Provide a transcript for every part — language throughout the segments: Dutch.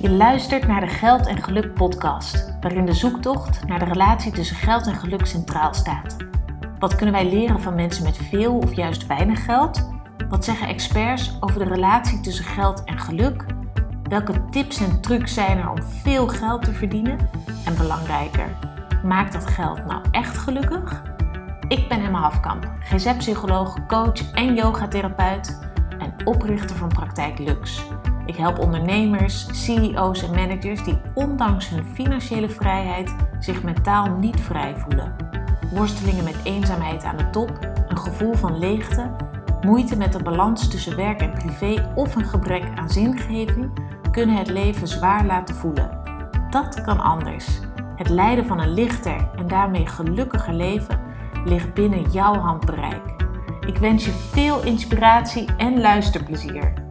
Je luistert naar de Geld en Geluk podcast, waarin de zoektocht naar de relatie tussen geld en geluk centraal staat. Wat kunnen wij leren van mensen met veel of juist weinig geld? Wat zeggen experts over de relatie tussen geld en geluk? Welke tips en trucs zijn er om veel geld te verdienen? En belangrijker, maakt dat geld nou echt gelukkig? Ik ben Emma Hafkamp, GZ-psycholoog, coach en yogatherapeut en oprichter van Praktijk Lux. Ik help ondernemers, CEO's en managers die ondanks hun financiële vrijheid zich mentaal niet vrij voelen. Worstelingen met eenzaamheid aan de top, een gevoel van leegte, moeite met de balans tussen werk en privé of een gebrek aan zingeving kunnen het leven zwaar laten voelen. Dat kan anders. Het leiden van een lichter en daarmee gelukkiger leven ligt binnen jouw handbereik. Ik wens je veel inspiratie en luisterplezier.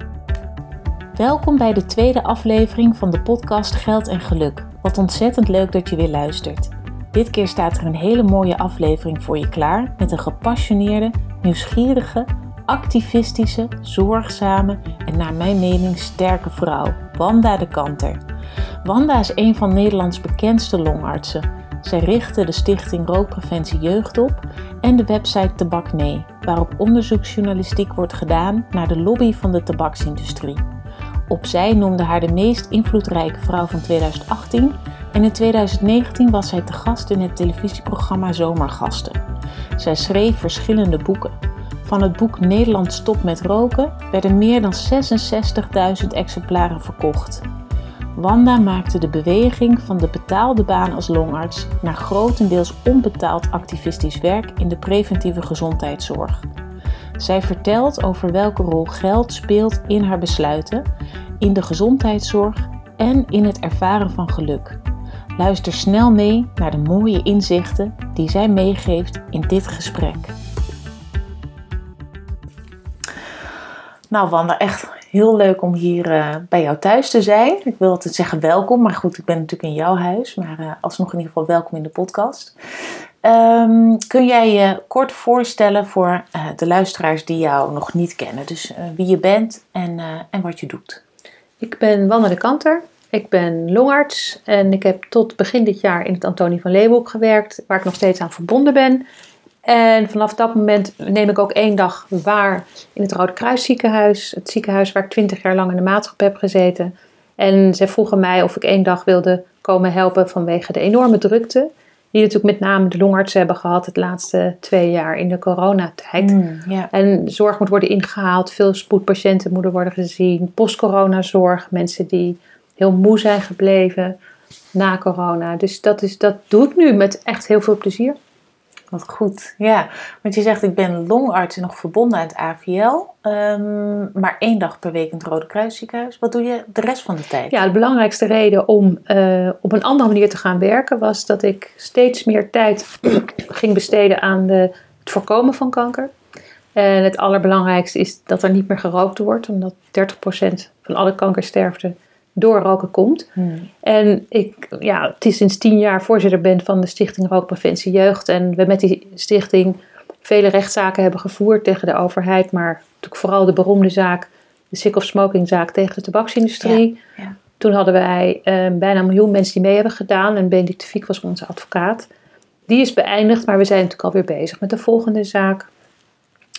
Welkom bij de tweede aflevering van de podcast Geld en Geluk. Wat ontzettend leuk dat je weer luistert. Dit keer staat er een hele mooie aflevering voor je klaar met een gepassioneerde, nieuwsgierige, activistische, zorgzame en naar mijn mening sterke vrouw, Wanda de Kanter. Wanda is een van Nederlands bekendste longartsen. Zij richtte de stichting Rookpreventie Jeugd op en de website Tabak Nee, waarop onderzoeksjournalistiek wordt gedaan naar de lobby van de tabaksindustrie. Opzij noemde haar de meest invloedrijke vrouw van 2018 en in 2019 was zij te gast in het televisieprogramma Zomergasten. Zij schreef verschillende boeken. Van het boek Nederland stopt met roken werden meer dan 66.000 exemplaren verkocht. Wanda maakte de beweging van de betaalde baan als longarts naar grotendeels onbetaald activistisch werk in de preventieve gezondheidszorg. Zij vertelt over welke rol geld speelt in haar besluiten, in de gezondheidszorg en in het ervaren van geluk. Luister snel mee naar de mooie inzichten die zij meegeeft in dit gesprek. Nou, Wanda, echt heel leuk om hier uh, bij jou thuis te zijn. Ik wil altijd zeggen welkom, maar goed, ik ben natuurlijk in jouw huis. Maar uh, alsnog in ieder geval welkom in de podcast. Um, kun jij je kort voorstellen voor uh, de luisteraars die jou nog niet kennen? Dus wie je bent en, en wat je doet. Ik ben Wanda de Kanter. Ik ben longarts en ik heb tot begin dit jaar in het Antonie van Leeuwenhoek gewerkt, waar ik nog steeds aan verbonden ben. En vanaf dat moment neem ik ook één dag waar in het Rode Kruis ziekenhuis. Het ziekenhuis waar ik twintig jaar lang in de maatschap heb gezeten. En zij vroegen mij of ik één dag wilde komen helpen vanwege de enorme drukte. Die natuurlijk met name de longartsen hebben gehad het laatste twee jaar in de coronatijd. Mm, En zorg moet worden ingehaald, veel spoedpatiënten moeten worden gezien. Post-coronazorg, mensen die heel moe zijn gebleven na corona. Dus dat, is, dat doe ik nu met echt heel veel plezier. Wat goed, ja. Want je zegt, ik ben longarts en nog verbonden aan het AVL, um, maar één dag per week in het Rode Kruisziekenhuis. Wat doe je de rest van de tijd? Ja, de belangrijkste reden om uh, op een andere manier te gaan werken was dat ik steeds meer tijd ging besteden aan de, het voorkomen van kanker. En het allerbelangrijkste is dat er niet meer gerookt wordt, omdat 30% van alle kankersterfte door roken komt. Hmm. En ik, ja, het is sinds tien jaar voorzitter ben van de Stichting Rookpreventie Jeugd. En we met die stichting vele rechtszaken hebben gevoerd tegen de overheid. Maar natuurlijk vooral de beroemde zaak, de sick of smoking zaak tegen de tabaksindustrie. Ja, Toen hadden wij uh, bijna een miljoen mensen die mee hebben gedaan. En Benedict Fiek was onze advocaat. Die is beëindigd, maar we zijn natuurlijk alweer bezig met de volgende zaak.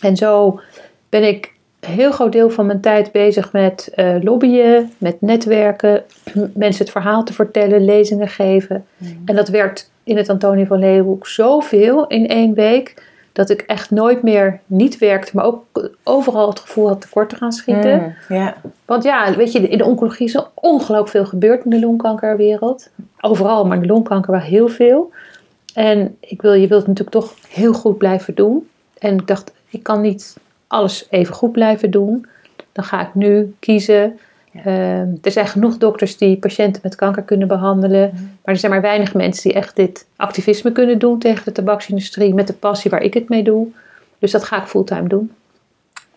En zo ben ik heel groot deel van mijn tijd bezig met uh, lobbyen, met netwerken, mensen het verhaal te vertellen, lezingen geven. Mm. En dat werd in het Antonie van Leeuwenhoek zoveel in één week, dat ik echt nooit meer niet werkte, maar ook overal het gevoel had tekort te gaan schieten. Mm, Want ja, weet je, in de oncologie is er ongelooflijk veel gebeurd in de longkankerwereld. Overal, maar in de longkanker wel heel veel. En ik wil, je wilt het natuurlijk toch heel goed blijven doen. En ik dacht, ik kan niet alles even goed blijven doen, dan ga ik nu kiezen. Ehm, er zijn genoeg dokters die patiënten met kanker kunnen behandelen, mhm. maar er zijn maar weinig mensen die echt dit activisme kunnen doen tegen de tabaksindustrie met de passie waar ik het mee doe. Dus dat ga ik fulltime doen.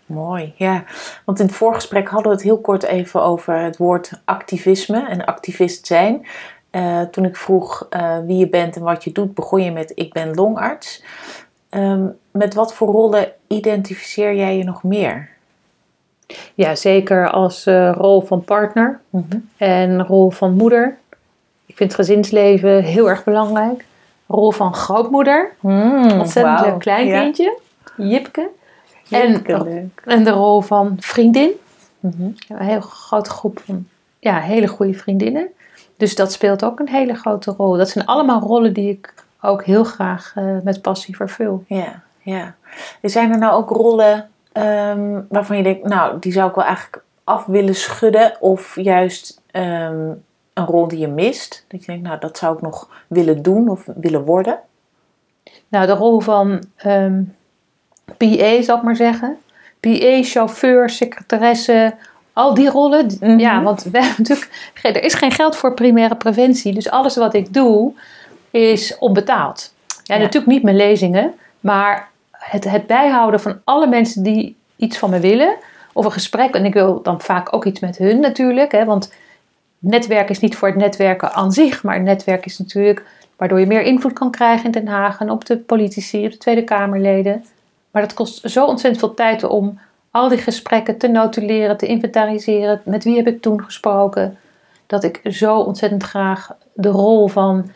Mooi, ja. Want in het voorgesprek hadden we het heel kort even over het woord activisme en activist zijn. Uh, toen ik vroeg uh, wie je bent en wat je doet, begon je met ik ben longarts. Um, met wat voor rollen identificeer jij je nog meer? Ja, zeker als uh, rol van partner en rol van moeder. Ik vind gezinsleven heel erg belangrijk. Rol van grootmoeder. Mm, Ontzettend wauw. leuk kleinkindje. Jipke. En, leuk. en de rol van vriendin. Mhm. Een heel grote groep van ja, hele goede vriendinnen. Dus dat speelt ook een hele grote rol. Dat zijn allemaal rollen die ik ook heel graag eh, met passie vervul. Ja, ja. Zijn er nou ook rollen ehm, waarvan je denkt, nou, die zou ik wel eigenlijk af willen schudden? Of juist ehm, een rol die je mist? Dat je denkt, nou, dat zou ik nog willen doen of willen worden? Nou, de rol van ehm PA, zal ik maar zeggen. PA, chauffeur, secretaresse, al die rollen. Mhm. Ja, want we hebben natuurlijk, er is geen geld voor primaire preventie. Dus alles wat ik doe is onbetaald. Ja, Ja. natuurlijk niet mijn lezingen, maar het, het bijhouden van alle mensen die iets van me willen. Of een gesprek, en ik wil dan vaak ook iets met hun natuurlijk. Hè, want netwerk is niet voor het netwerken aan zich, maar netwerk is natuurlijk waardoor je meer invloed kan krijgen in Den Haag en op de politici, op de Tweede Kamerleden. Maar dat kost zo ontzettend veel tijd om al die gesprekken te notuleren, te inventariseren. Met wie heb ik toen gesproken? Dat ik zo ontzettend graag de rol van,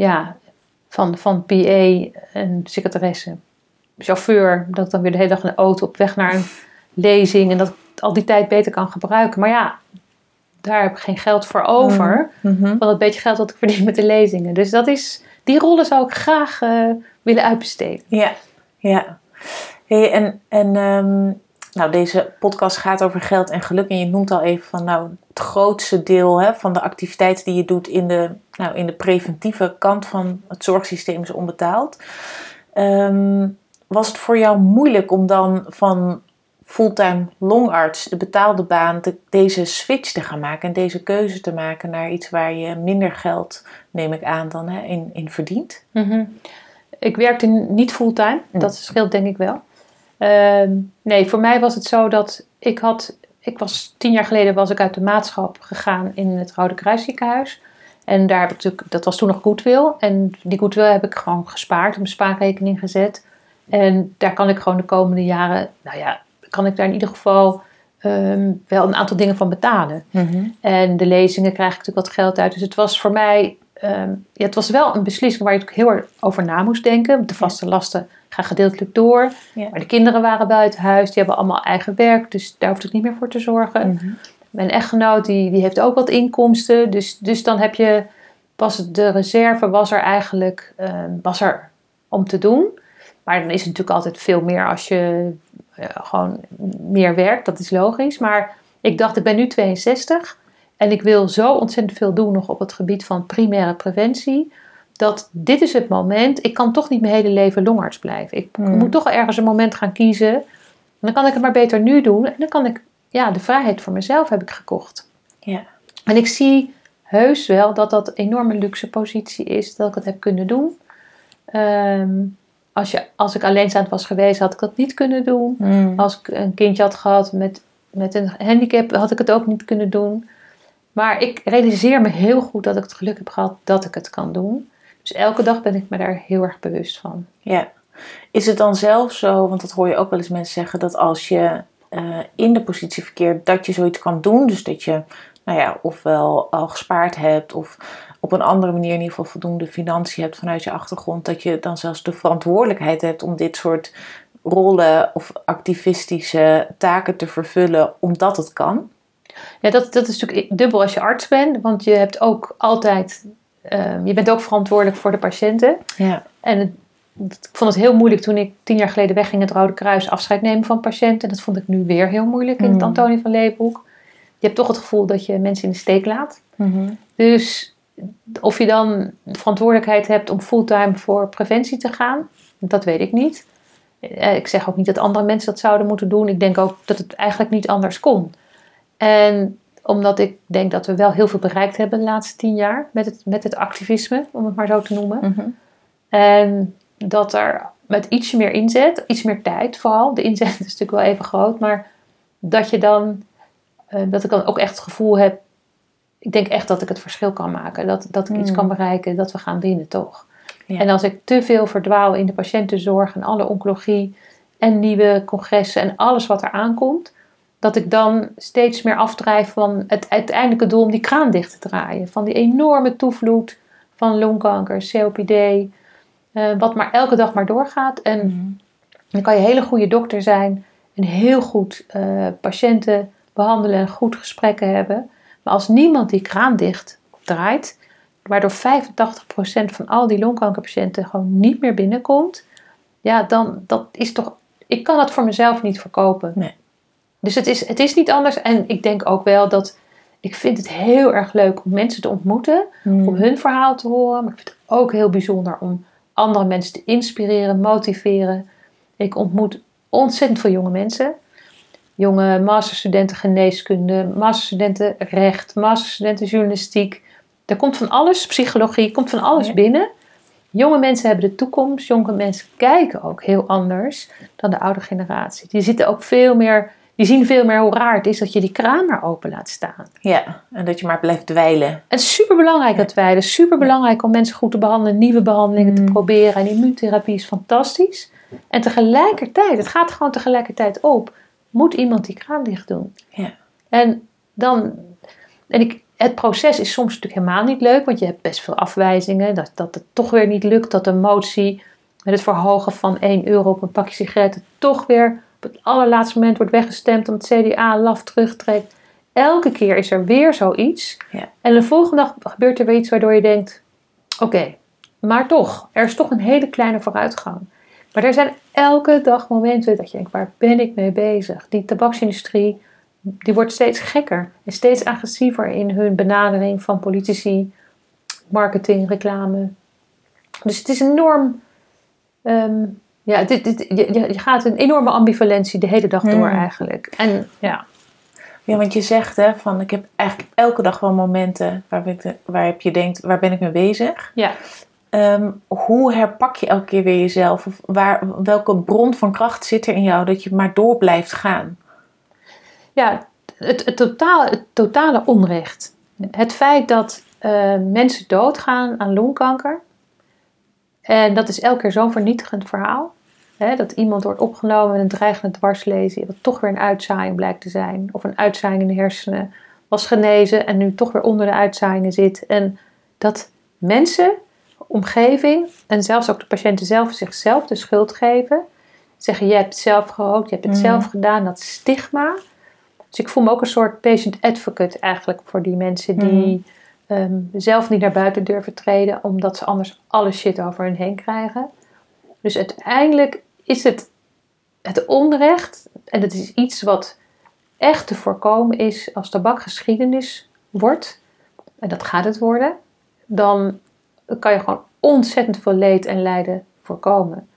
ja, van, van PA en secretaresse, chauffeur, dat ik dan weer de hele dag in de auto op weg naar een lezing en dat ik al die tijd beter kan gebruiken. Maar ja, daar heb ik geen geld voor over Mhm. van het beetje geld dat ik verdien met de lezingen. Dus dat is, die rollen zou ik graag eh, willen uitbesteden. Ja, ja. Hey, en en ehm, nou, deze podcast gaat over geld en geluk. En je noemt al even van nou, het grootste deel hè, van de activiteiten die je doet in de, nou, in de preventieve kant van het zorgsysteem is onbetaald. Ehm, was het voor jou moeilijk om dan van fulltime longarts, de betaalde baan, deze switch te gaan maken en deze keuze te maken naar iets waar je minder geld, neem ik aan, dan hè, in, in verdient? Ik werkte niet fulltime, Mm. dat scheelt denk ik wel. Ehm, nee, voor mij was het zo dat ik had, ik was tien jaar geleden was ik uit de maatschap gegaan in het Rode Kruisziekenhuis. En daar heb ik natuurlijk, dat was toen nog goodwill. En die goodwill heb ik gewoon gespaard, op een spaarrekening gezet. En daar kan ik gewoon de komende jaren, nou ja, kan ik daar in ieder geval ehm, wel een aantal dingen van betalen. En de lezingen krijg ik natuurlijk wat geld uit. Dus het was voor mij, ehm, ja, het was wel een beslissing waar je heel erg over na moest denken. De vaste lasten gaan gedeeltelijk door. Ja. Maar de kinderen waren buiten huis, die hebben allemaal eigen werk. Dus daar hoefde ik niet meer voor te zorgen. Mhm. Mijn echtgenoot die, die heeft ook wat inkomsten. Dus, dus dan heb je, was de reserve was er eigenlijk ehm, was er om te doen. Maar dan is het natuurlijk altijd veel meer als je eh, gewoon meer werkt. Dat is logisch. Maar ik dacht, ik ben nu 62 en ik wil zo ontzettend veel doen nog op het gebied van primaire preventie. Dat dit is het moment. Ik kan toch niet mijn hele leven longarts blijven. Ik Hmm. moet toch ergens een moment gaan kiezen. En dan kan ik het maar beter nu doen. En dan kan ik, ja, de vrijheid voor mezelf heb ik gekocht. Ja. En ik zie heus wel dat dat een enorme luxe positie is dat ik het heb kunnen doen. Ehm, als, je, als ik alleenstaand was geweest, had ik dat niet kunnen doen. Mhm. Als ik een kindje had gehad met, met een handicap, had ik het ook niet kunnen doen. Maar ik realiseer me heel goed dat ik het geluk heb gehad dat ik het kan doen. Dus elke dag ben ik me daar heel erg bewust van. Ja. Is het dan zelf zo, want dat hoor je ook wel eens mensen zeggen, dat als je eh, in de positie verkeert dat je zoiets kan doen, dus dat je, nou ja, ofwel al gespaard hebt of op een andere manier in ieder geval voldoende financiën hebt vanuit je achtergrond, dat je dan zelfs de verantwoordelijkheid hebt om dit soort rollen of activistische taken te vervullen, omdat het kan? Ja, dat, dat is natuurlijk dubbel als je arts bent, want je hebt ook altijd, ehm, je bent ook verantwoordelijk voor de patiënten. Ja. En het, ik vond het heel moeilijk toen ik tien jaar geleden wegging het Rode Kruis afscheid nemen van patiënten. Dat vond ik nu weer heel moeilijk in het Mm. Antonie van Leeuwenhoek. Je hebt toch het gevoel dat je mensen in de steek laat. Dus of je dan de verantwoordelijkheid hebt om fulltime voor preventie te gaan, dat weet ik niet. Eh, Ik zeg ook niet dat andere mensen dat zouden moeten doen. Ik denk ook dat het eigenlijk niet anders kon. En omdat ik denk dat we wel heel veel bereikt hebben de laatste tien jaar met het, met het activisme, om het maar zo te noemen. Mhm. En dat er met iets meer inzet, iets meer tijd vooral, de inzet is natuurlijk wel even groot, maar dat je dan, eh, dat ik dan ook echt het gevoel heb, ik denk echt dat ik het verschil kan maken. Dat, dat ik iets kan bereiken, dat we gaan winnen toch. Ja. En als ik te veel verdwaal in de patiëntenzorg en alle oncologie en nieuwe congressen en alles wat er aankomt, dat ik dan steeds meer afdrijf van het uiteindelijke doel om die kraan dicht te draaien. Van die enorme toevloed van longkanker, COPD, eh, wat maar elke dag maar doorgaat. En Mhm. dan kan je hele goede dokter zijn en heel goed eh, patiënten behandelen en goed gesprekken hebben. Maar als niemand die kraan dicht draait, waardoor 85% van al die longkankerpatiënten gewoon niet meer binnenkomt, ja, dan dat is toch. Ik kan dat voor mezelf niet verkopen. Nee. Dus het is, het is niet anders. En ik denk ook wel dat. Ik vind het heel erg leuk om mensen te ontmoeten, Mhm. om hun verhaal te horen. Maar ik vind het ook heel bijzonder om andere mensen te inspireren, motiveren. Ik ontmoet ontzettend veel jonge mensen. Jonge masterstudenten geneeskunde, masterstudenten recht, masterstudenten journalistiek. Er komt van alles, psychologie, komt van alles Ja. binnen. Jonge mensen hebben de toekomst. Jonge mensen kijken ook heel anders dan de oude generatie. Die zitten ook veel meer, die zien veel meer hoe raar het is dat je die kraan maar open laat staan. Ja, en dat je maar blijft dweilen. Het is super belangrijk dat wij, het is super belangrijk om mensen goed te behandelen, nieuwe behandelingen te Mm. proberen. En immuuntherapie is fantastisch. En tegelijkertijd, het gaat gewoon tegelijkertijd op, moet iemand die kraan dicht doen. Ja. En dan, en ik, het proces is soms natuurlijk helemaal niet leuk, want je hebt best veel afwijzingen. Dat, dat het toch weer niet lukt, dat de motie met het verhogen van 1 euro op een pakje sigaretten toch weer op het allerlaatste moment wordt weggestemd omdat het CDA laf terugtrekt. Elke keer is er weer zoiets. Ja. En de volgende dag gebeurt er weer iets waardoor je denkt: oké, maar toch, er is toch een hele kleine vooruitgang. Maar er zijn elke dag momenten dat je denkt: waar ben ik mee bezig? Die tabaksindustrie die wordt steeds gekker en steeds agressiever in hun benadering van politici, marketing, reclame. Dus het is enorm. ehm, ja, dit, dit, je, je- gaat een enorme ambivalentie de hele dag door Hmm. eigenlijk. En ja, Ja, want je zegt hè, van ik heb eigenlijk elke dag wel momenten waar, ik de- waar heb je denkt, waar ben ik mee bezig? ja. Ehm, hoe herpak je elke keer weer jezelf? Of waar, welke bron van kracht zit er in jou dat je maar door blijft gaan? ja het, het, totale, het totale onrecht. Het feit dat eh, mensen doodgaan aan longkanker. En dat is elke keer zo'n vernietigend verhaal. Hè, dat iemand wordt opgenomen met een dreigende dwarslesie. Wat toch weer een uitzaaiing blijkt te zijn. Of een uitzaaiing in de hersenen. Was genezen en nu toch weer onder de uitzaaiingen zit. En dat mensen, omgeving en zelfs ook de patiënten zelf zichzelf de schuld geven. Zeggen, je hebt het zelf gerookt, je hebt het Mm. zelf gedaan. Dat stigma. Dus ik voel me ook een soort patient advocate eigenlijk voor die mensen die ehm, zelf niet naar buiten durven treden, omdat ze anders alle shit over hun heen krijgen. Dus uiteindelijk is het het onrecht, en het is iets wat echt te voorkomen is als tabak geschiedenis wordt, en dat gaat het worden, dan kan je gewoon ontzettend veel leed en lijden voorkomen.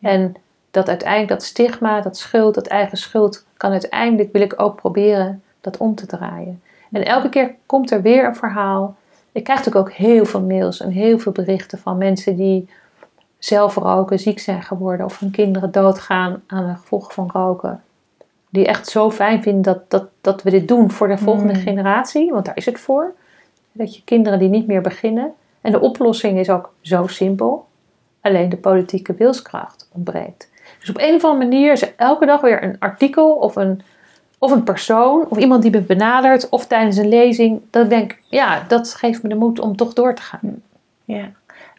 En dat uiteindelijk dat stigma, dat schuld, dat eigen schuld, kan uiteindelijk, wil ik ook proberen dat om te draaien. En elke keer komt er weer een verhaal. Ik krijg natuurlijk ook heel veel mails en heel veel berichten van mensen die zelf roken, ziek zijn geworden of hun kinderen doodgaan aan de gevolgen van roken. Die echt zo fijn vinden dat, dat, dat we dit doen voor de volgende Mm. generatie, want daar is het voor. Dat je kinderen die niet meer beginnen. En de oplossing is ook zo simpel. Alleen de politieke wilskracht ontbreekt. Dus op een of andere manier is er elke dag weer een artikel of een, of een persoon of iemand die me benadert of tijdens een lezing. Dat ik denk, ja, dat geeft me de moed om toch door te gaan. Ja.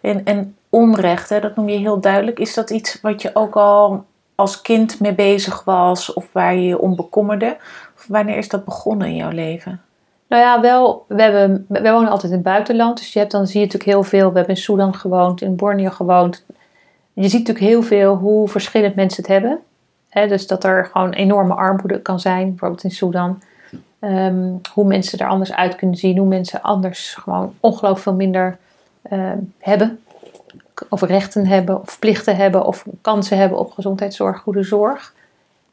En, en onrecht, hè, dat noem je heel duidelijk. Is dat iets wat je ook al als kind mee bezig was of waar je je om bekommerde? Wanneer is dat begonnen in jouw leven? Nou ja, wel, we, hebben, we wonen altijd in het buitenland. Dus je hebt, dan zie je natuurlijk heel veel. We hebben in Sudan gewoond, in Borneo gewoond. Je ziet natuurlijk heel veel hoe verschillend mensen het hebben. Dus dat er gewoon enorme armoede kan zijn, bijvoorbeeld in Sudan. Ehm, hoe mensen er anders uit kunnen zien. Hoe mensen anders gewoon ongelooflijk veel minder hebben. Of rechten hebben, of plichten hebben, of kansen hebben op gezondheidszorg, goede zorg.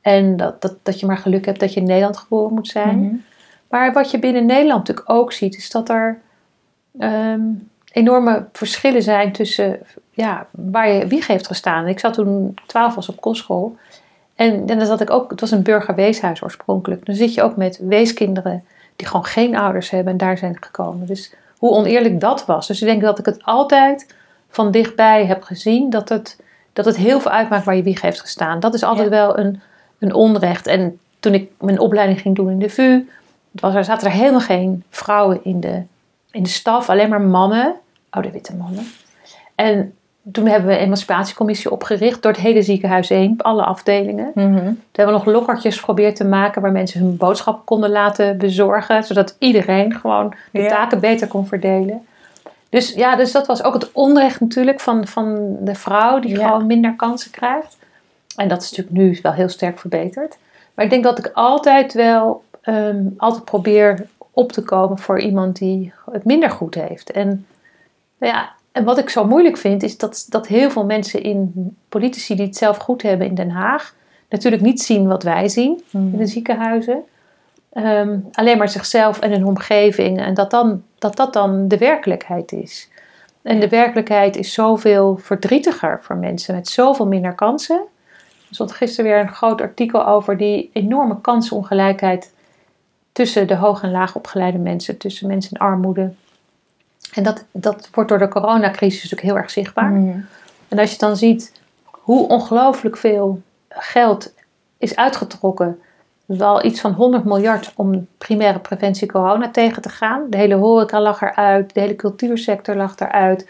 En dat, dat, dat je maar geluk hebt dat je in Nederland geboren moet zijn. Mhm. Maar wat je binnen Nederland natuurlijk ook ziet, is dat er ehm, enorme verschillen zijn tussen ja, waar je wieg heeft gestaan. Ik zat toen 12 was op kostschool. En, en dan zat ik ook, het was een burgerweeshuis oorspronkelijk. Dan zit je ook met weeskinderen die gewoon geen ouders hebben en daar zijn gekomen. Dus hoe oneerlijk dat was. Dus ik denk dat ik het altijd van dichtbij heb gezien dat het, dat het heel veel uitmaakt waar je wieg heeft gestaan. Dat is altijd Ja. wel een, een onrecht. En toen ik mijn opleiding ging doen in de VU, was er, zaten er helemaal geen vrouwen in de, in de staf, alleen maar mannen, oude witte mannen. En toen hebben we een emancipatiecommissie opgericht door het hele ziekenhuis heen, alle afdelingen. Mhm. Toen hebben we nog lokkertjes geprobeerd te maken waar mensen hun boodschap konden laten bezorgen, zodat iedereen gewoon de Ja. taken beter kon verdelen. Dus ja, dus dat was ook het onrecht natuurlijk van, van de vrouw die Ja. gewoon minder kansen krijgt. En dat is natuurlijk nu wel heel sterk verbeterd. Maar ik denk dat ik altijd wel ehm, altijd probeer op te komen voor iemand die het minder goed heeft. En, nou ja, en wat ik zo moeilijk vind, is dat, dat heel veel mensen in politici die het zelf goed hebben in Den Haag, natuurlijk niet zien wat wij zien in de ziekenhuizen. Ehm, alleen maar zichzelf en hun omgeving. En dat, dan, dat dat dan de werkelijkheid is. En de werkelijkheid is zoveel verdrietiger voor mensen met zoveel minder kansen. Er stond gisteren weer een groot artikel over die enorme kansenongelijkheid tussen de hoog- en laagopgeleide mensen, tussen mensen in armoede. En dat, dat wordt door de coronacrisis natuurlijk heel erg zichtbaar. Mhm. En als je dan ziet hoe ongelooflijk veel geld is uitgetrokken, wel iets van 100 miljard om primaire preventie corona tegen te gaan. De hele horeca lag eruit, de hele cultuursector lag eruit.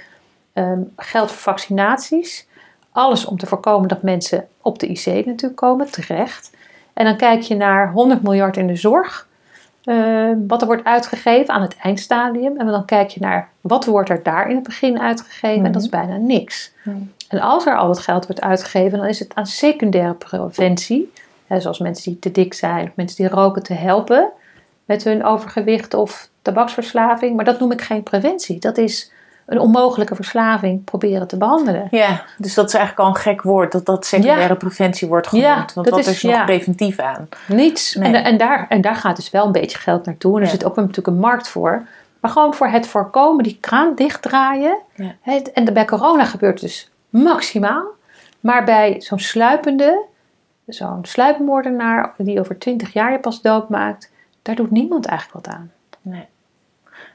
Ehm, geld voor vaccinaties. Alles om te voorkomen dat mensen op de IC natuurlijk komen, terecht. En dan kijk je naar 100 miljard in de zorg. Eh, wat er wordt uitgegeven aan het eindstadium. En dan kijk je naar wat wordt er daar in het begin uitgegeven. En dat is bijna niks. Mhm. En als er al wat geld wordt uitgegeven, dan is het aan secundaire preventie. Hè, zoals mensen die te dik zijn of mensen die roken te helpen met hun overgewicht of tabaksverslaving. Maar dat noem ik geen preventie. Dat is een onmogelijke verslaving proberen te behandelen. Ja, dus dat is eigenlijk al een gek woord, dat dat secundaire Ja. preventie wordt genoemd. Ja, want dat wat is- is nog ja. preventief aan? Niets. Nee. En, en, daar, en daar gaat dus wel een beetje geld naartoe. En er zit ook natuurlijk een markt voor. Maar gewoon voor het voorkomen, die kraan dichtdraaien. Het, en bij corona gebeurt dus maximaal. Maar bij zo'n sluipende, zo'n sluipmoordenaar die over twintig jaar je pas doodmaakt, daar doet niemand eigenlijk wat aan. Nee.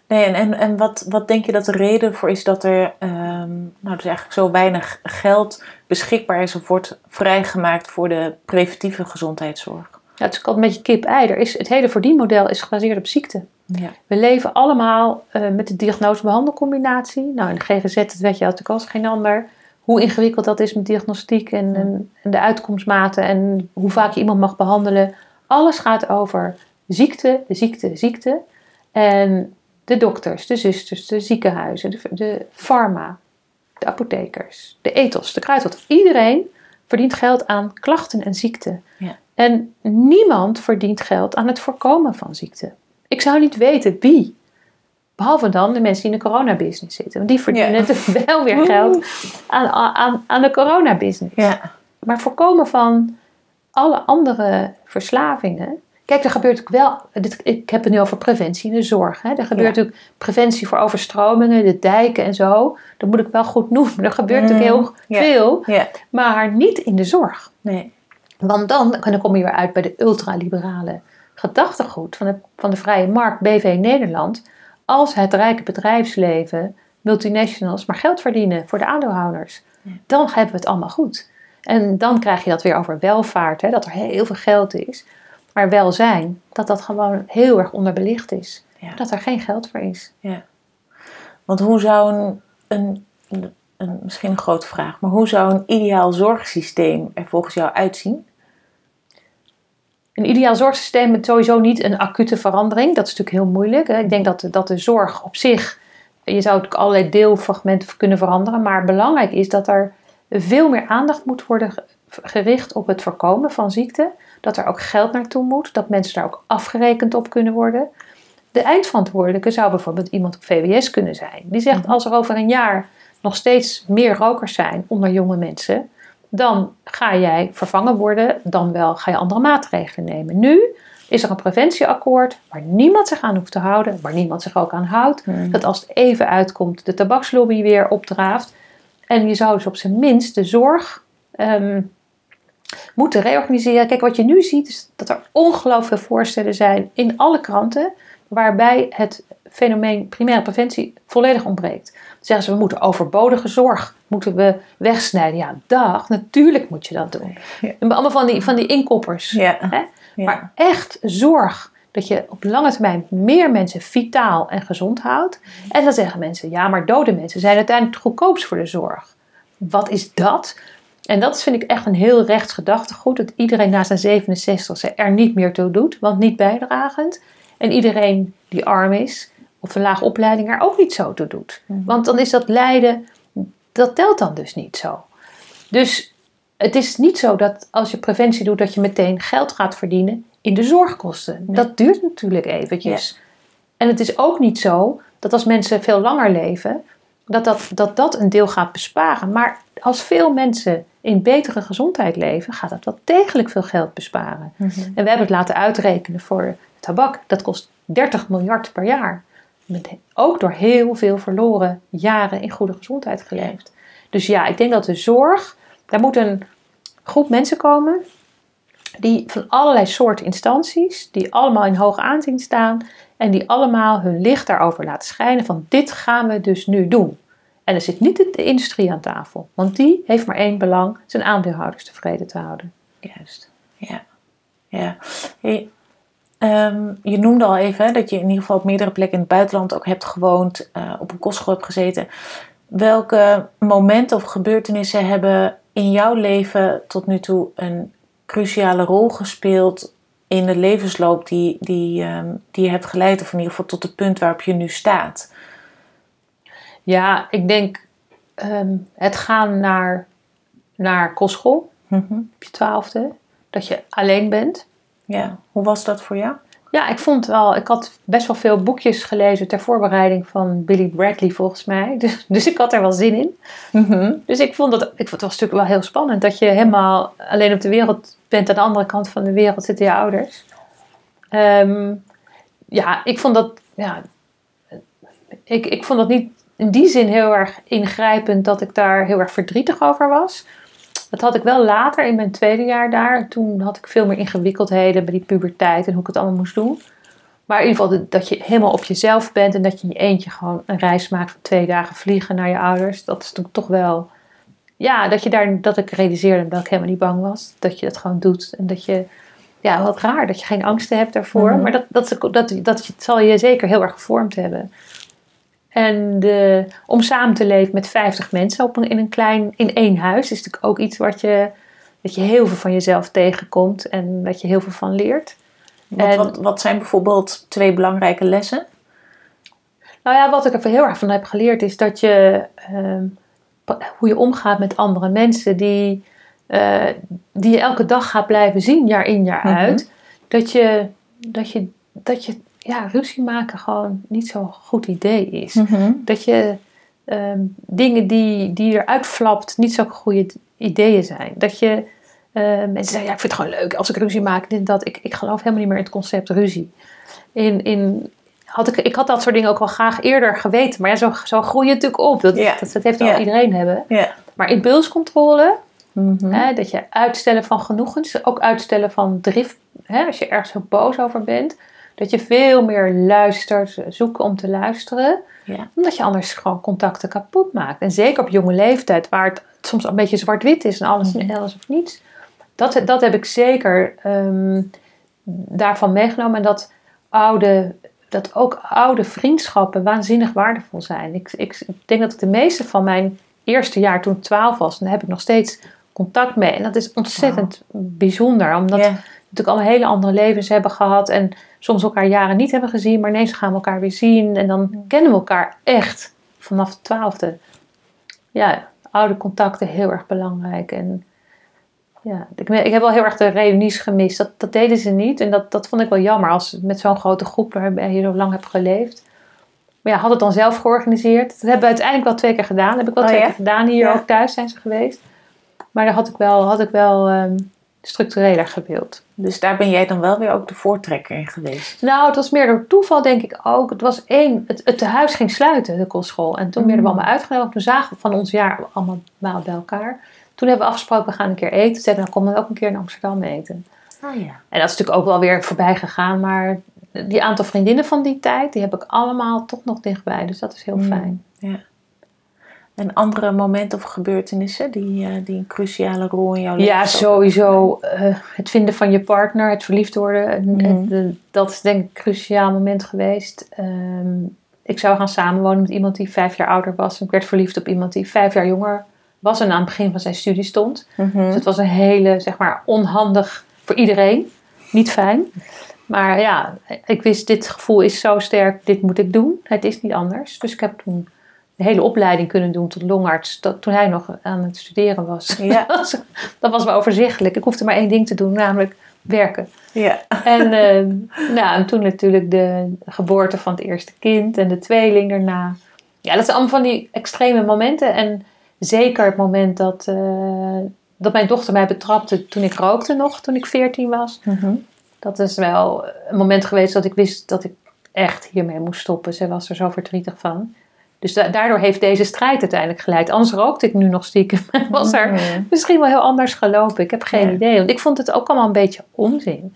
Nee, en, en, en wat, wat denk je dat de reden voor is dat er ehm, nou, dus eigenlijk zo weinig geld beschikbaar is of wordt vrijgemaakt voor de preventieve gezondheidszorg? Ja, het is ook altijd een beetje kip-ei. Er is- Het hele verdienmodel is gebaseerd op ziekte. Ja. We leven allemaal eh, met de diagnose-behandelcombinatie. Nou, in de GGZ, dat weet je natuurlijk als geen ander. Hoe ingewikkeld dat is met diagnostiek en, en, en de uitkomstmaten en hoe vaak je iemand mag behandelen. Alles gaat over ziekte, ziekte, ziekte. En de dokters, de zusters, de ziekenhuizen, de, de pharma, de apothekers, de ethos, de kruidvat. Iedereen verdient geld aan klachten en ziekte. Ja. En niemand verdient geld aan het voorkomen van ziekte. Ik zou niet weten wie. Behalve dan de mensen die in de coronabusiness zitten. Want die verdienen Ja. natuurlijk wel weer geld aan, aan, aan de coronabusiness. Ja. Maar voorkomen van alle andere verslavingen. Kijk, er gebeurt ook wel. Dit, ik heb het nu over preventie in de zorg. Hè. Er gebeurt Ja. natuurlijk preventie voor overstromingen, de dijken en zo. Dat moet ik wel goed noemen. Er gebeurt natuurlijk heel Mm, veel, maar niet in de zorg. Nee. Want dan, dan kom je weer uit bij de ultraliberale gedachtegoed van de, van de vrije markt BV Nederland. Als het rijke bedrijfsleven, multinationals, maar geld verdienen voor de aandeelhouders, dan hebben we het allemaal goed. En dan krijg je dat weer over welvaart, hè, dat er heel veel geld is. Maar welzijn, dat dat gewoon heel erg onderbelicht is. Ja. Dat er geen geld voor is. Want hoe zou een, een, een, een- misschien een grote vraag, maar hoe zou een ideaal zorgsysteem er volgens jou uitzien? Een ideaal zorgsysteem met sowieso niet een acute verandering. Dat is natuurlijk heel moeilijk. Hè. Ik denk dat, de- dat de zorg op zich, je zou natuurlijk allerlei deelfragmenten kunnen veranderen. Maar belangrijk is dat er veel meer aandacht moet worden ge- gericht op het voorkomen van ziekte. Dat er ook geld naartoe moet. Dat mensen daar ook afgerekend op kunnen worden. De eindverantwoordelijke zou bijvoorbeeld iemand op VWS kunnen zijn. Die zegt Mhm. als er over een jaar nog steeds meer rokers zijn onder jonge mensen, dan ga jij vervangen worden, dan wel ga je andere maatregelen nemen. Nu is er een preventieakkoord waar niemand zich aan hoeft te houden, waar niemand zich ook aan houdt. Dat als het even uitkomt, de tabakslobby weer opdraaft. En je zou dus op zijn minst de zorg ehm, moeten reorganiseren. Kijk, wat je nu ziet is dat er ongelooflijk veel voorstellen zijn in alle kranten, waarbij het fenomeen primaire preventie volledig ontbreekt. Dan zeggen ze, we moeten overbodige zorg moeten we wegsnijden. Ja, dag, natuurlijk moet je dat doen. Ja. En allemaal van die, van die inkoppers. Ja. Hè? Maar echt zorg dat je op lange termijn meer mensen vitaal en gezond houdt. En dan zeggen mensen, ja, maar dode mensen zijn uiteindelijk het goedkoopst voor de zorg. Wat is dat? En dat vind ik echt een heel rechts gedachtegoed. Dat iedereen na zijn 67 er niet meer toe doet, want niet bijdragend. En iedereen die arm is of een laag opleiding er ook niet zo toe doet. Want dan is dat lijden, dat telt dan dus niet zo. Dus het is niet zo dat als je preventie doet, dat je meteen geld gaat verdienen in de zorgkosten. Dat duurt natuurlijk eventjes. En het is ook niet zo dat als mensen veel langer leven, dat dat, dat dat een deel gaat besparen. Maar als veel mensen in betere gezondheid leven, gaat dat wel degelijk veel geld besparen. En we hebben het laten uitrekenen voor tabak. Dat kost 30 miljard per jaar. Met, ook door heel veel verloren jaren in goede gezondheid geleefd. Dus ja, ik denk dat de zorg, daar moet een groep mensen komen die van allerlei soorten instanties, die allemaal in hoog aanzien staan en die allemaal hun licht daarover laten schijnen van dit gaan we dus nu doen. En er zit niet de industrie aan tafel, want die heeft maar één belang, zijn aandeelhouders tevreden te houden. Juist, ja. ja. Ehm, je noemde al even dat je in ieder geval op meerdere plekken in het buitenland ook hebt gewoond, uh, op een kostschool hebt gezeten. Welke momenten of gebeurtenissen hebben in jouw leven tot nu toe een cruciale rol gespeeld in de levensloop die, die, um, die je hebt geleid, of in ieder geval tot het punt waarop je nu staat? Ja, ik denk um, het gaan naar, naar kostschool mm -hmm. op je twaalfde, dat je alleen bent. Ja, hoe was dat voor jou? Ja, ik vond wel, ik had best wel veel boekjes gelezen ter voorbereiding van Billy Bradley volgens mij. Dus, dus ik had er wel zin in. Mm -hmm. Dus ik vond, dat, ik vond het was natuurlijk wel heel spannend dat je helemaal alleen op de wereld bent. Aan de andere kant van de wereld zitten je ouders. Um, ja, ik vond dat, ja, ik, ik vond dat niet in die zin heel erg ingrijpend dat ik daar heel erg verdrietig over was. Dat had ik wel later in mijn tweede jaar daar. Toen had ik veel meer ingewikkeldheden bij die puberteit en hoe ik het allemaal moest doen. Maar in ieder geval dat je helemaal op jezelf bent en dat je in je eentje gewoon een reis maakt van twee dagen vliegen naar je ouders. Dat is toen toch wel. Ja, dat, je daar, dat ik realiseerde dat ik helemaal niet bang was. Dat je dat gewoon doet. En dat je. Ja, wat raar dat je geen angsten hebt daarvoor. Mm -hmm. Maar dat, dat, dat, dat, dat zal je zeker heel erg gevormd hebben. En de, om samen te leven met 50 mensen op een, in een klein, in één huis, is natuurlijk ook iets wat je, dat je heel veel van jezelf tegenkomt en dat je heel veel van leert. Wat, en, wat, wat zijn bijvoorbeeld twee belangrijke lessen? Nou ja, wat ik er heel erg van heb geleerd is dat je, uh, hoe je omgaat met andere mensen die, uh, die je elke dag gaat blijven zien, jaar in jaar uit. Mm -hmm. Dat je, dat je, dat je ja, ruzie maken gewoon niet zo'n goed idee is. Mm -hmm. Dat je um, dingen die, die eruit flapt niet zo'n goede ideeën zijn. Dat je uh, mensen zeggen, ja, ik vind het gewoon leuk als ik ruzie maak. Dit, dat. Ik, ik geloof helemaal niet meer in het concept ruzie. In, in, had ik, ik had dat soort dingen ook wel graag eerder geweten. Maar ja, zo, zo groei je natuurlijk op. Dat, yeah. dat, dat heeft yeah. iedereen hebben. Yeah. Maar impulscontrole, mm -hmm. hè, dat je uitstellen van genoegens, ook uitstellen van drift. Hè, als je ergens zo boos over bent dat je veel meer luistert, zoeken om te luisteren. Ja. Omdat je anders gewoon contacten kapot maakt. En zeker op jonge leeftijd, waar het soms een beetje zwart-wit is en alles, mm -hmm. alles of niets. Dat, dat heb ik zeker um, daarvan meegenomen. En dat, oude, dat ook oude vriendschappen waanzinnig waardevol zijn. Ik, ik, ik denk dat ik de meeste van mijn eerste jaar, toen ik 12 was, dan heb ik nog steeds contact mee. En dat is ontzettend wow. bijzonder, omdat yeah. we natuurlijk allemaal hele andere levens hebben gehad. En soms elkaar jaren niet hebben gezien, maar ineens gaan we elkaar weer zien. En dan kennen we elkaar echt vanaf de twaalfde. Ja, oude contacten heel erg belangrijk. En ja, ik, ik heb wel heel erg de reunies gemist. Dat, dat deden ze niet. En dat, dat vond ik wel jammer als met zo'n grote groep waar je zo lang hebt geleefd. Maar ja, had het dan zelf georganiseerd. Dat hebben we uiteindelijk wel twee keer gedaan. Dat heb ik wel oh, twee ja? keer gedaan. Hier Ja. ook thuis zijn ze geweest. Maar daar had ik wel, had ik wel ehm, structureler gewild. Dus daar ben jij dan wel weer ook de voortrekker in geweest. Nou, het was meer door toeval, denk ik ook. Het was één, het, het tehuis ging sluiten, de kostschool. En toen Mm. werden we allemaal uitgenodigd. Toen zagen we van ons jaar allemaal bij elkaar. Toen hebben we afgesproken, we gaan een keer eten. Toen zeiden we, nou, kom dan ook een keer in Amsterdam eten. Oh ja. En dat is natuurlijk ook wel weer voorbij gegaan. Maar die aantal vriendinnen van die tijd, die heb ik allemaal toch nog dichtbij. Dus dat is heel Mm. fijn. ja. En andere momenten of gebeurtenissen die, eh, die een cruciale rol in jouw leven Ja, sowieso. eh, het vinden van je partner, het verliefd worden. en- Mhm. dat is denk ik een cruciaal moment geweest. Ehm, ik zou gaan samenwonen met iemand die vijf jaar ouder was. Ik werd verliefd op iemand die vijf jaar jonger was en aan het begin van zijn studie stond. Mhm. Dus het was een hele, zeg maar, onhandig voor iedereen. Niet fijn. Maar ja, ik wist, dit gevoel is zo sterk, dit moet ik doen. Het is niet anders. Dus ik heb toen de hele opleiding kunnen doen tot longarts. Dat, toen hij nog aan het studeren was. Ja. dat was wel overzichtelijk. Ik hoefde maar één ding te doen, namelijk werken. Ja. En, eh, nou, en toen natuurlijk de geboorte van het eerste kind en de tweeling daarna. Ja, dat zijn allemaal van die extreme momenten. En zeker het moment dat, eh, dat mijn dochter mij betrapte toen ik rookte nog, toen ik 14 was. Mhm. Dat is wel een moment geweest dat ik wist dat ik echt hiermee moest stoppen. Ze was er zo verdrietig van. Dus da- daardoor heeft deze strijd uiteindelijk geleid. Anders rookte ik nu nog stiekem. Was er Mhm. misschien wel heel anders gelopen. Ik heb geen Ja. idee. Want ik vond het ook allemaal een beetje onzin.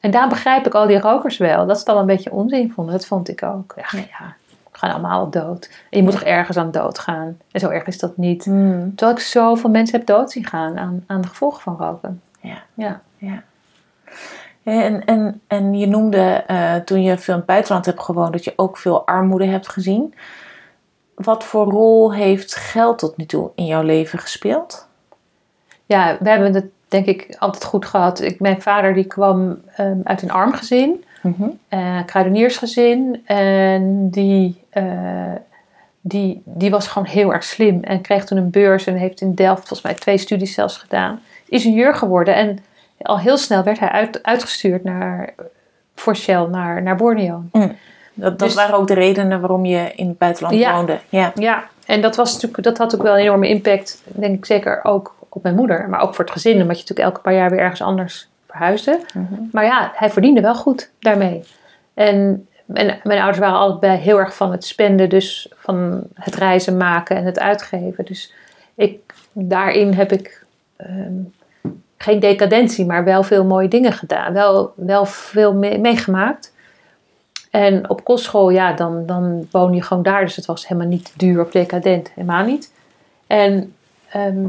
En daar begrijp ik al die rokers wel. Dat ze het allemaal een beetje onzin vonden. Dat vond ik ook. Ja, ja we gaan allemaal dood. En je moet toch ergens aan dood gaan. En zo erg is dat niet. Mhm. Terwijl ik zoveel mensen heb dood zien gaan aan, aan de gevolgen van roken. Ja. Ja. Ja. En, en, en je noemde eh, toen je veel in het buitenland hebt gewoond dat je ook veel armoede hebt gezien. Wat voor rol heeft geld tot nu toe in jouw leven gespeeld? ja, we hebben het denk ik altijd goed gehad. Ik, mijn vader die kwam ehm, uit een arm gezin. Eh kruideniersgezin. En die, eh, die, die was gewoon heel erg slim. En kreeg toen een beurs en heeft in Delft volgens mij twee studies zelfs gedaan. Is ingenieur geworden. En al heel snel werd hij uit, uitgestuurd naar, voor Shell naar, naar Borneo. Dat, dat Dus- waren ook de redenen waarom je in het buitenland Ja. woonde. Ja. Ja, en dat, was natuurlijk, dat had ook wel een enorme impact. Denk ik zeker ook op mijn moeder. Maar ook voor het gezin. Omdat je natuurlijk elke paar jaar weer ergens anders verhuisde. Mhm. Maar ja, hij verdiende wel goed daarmee. En mijn, mijn ouders waren allebei heel erg van het spenden, dus van het reizen maken en het uitgeven. Dus ik, daarin heb ik ehm, geen decadentie, maar wel veel mooie dingen gedaan. Wel, wel veel mee- meegemaakt. En op kostschool, ja, dan, dan woon je gewoon daar. Dus het was helemaal niet duur of decadent, helemaal niet. En ehm,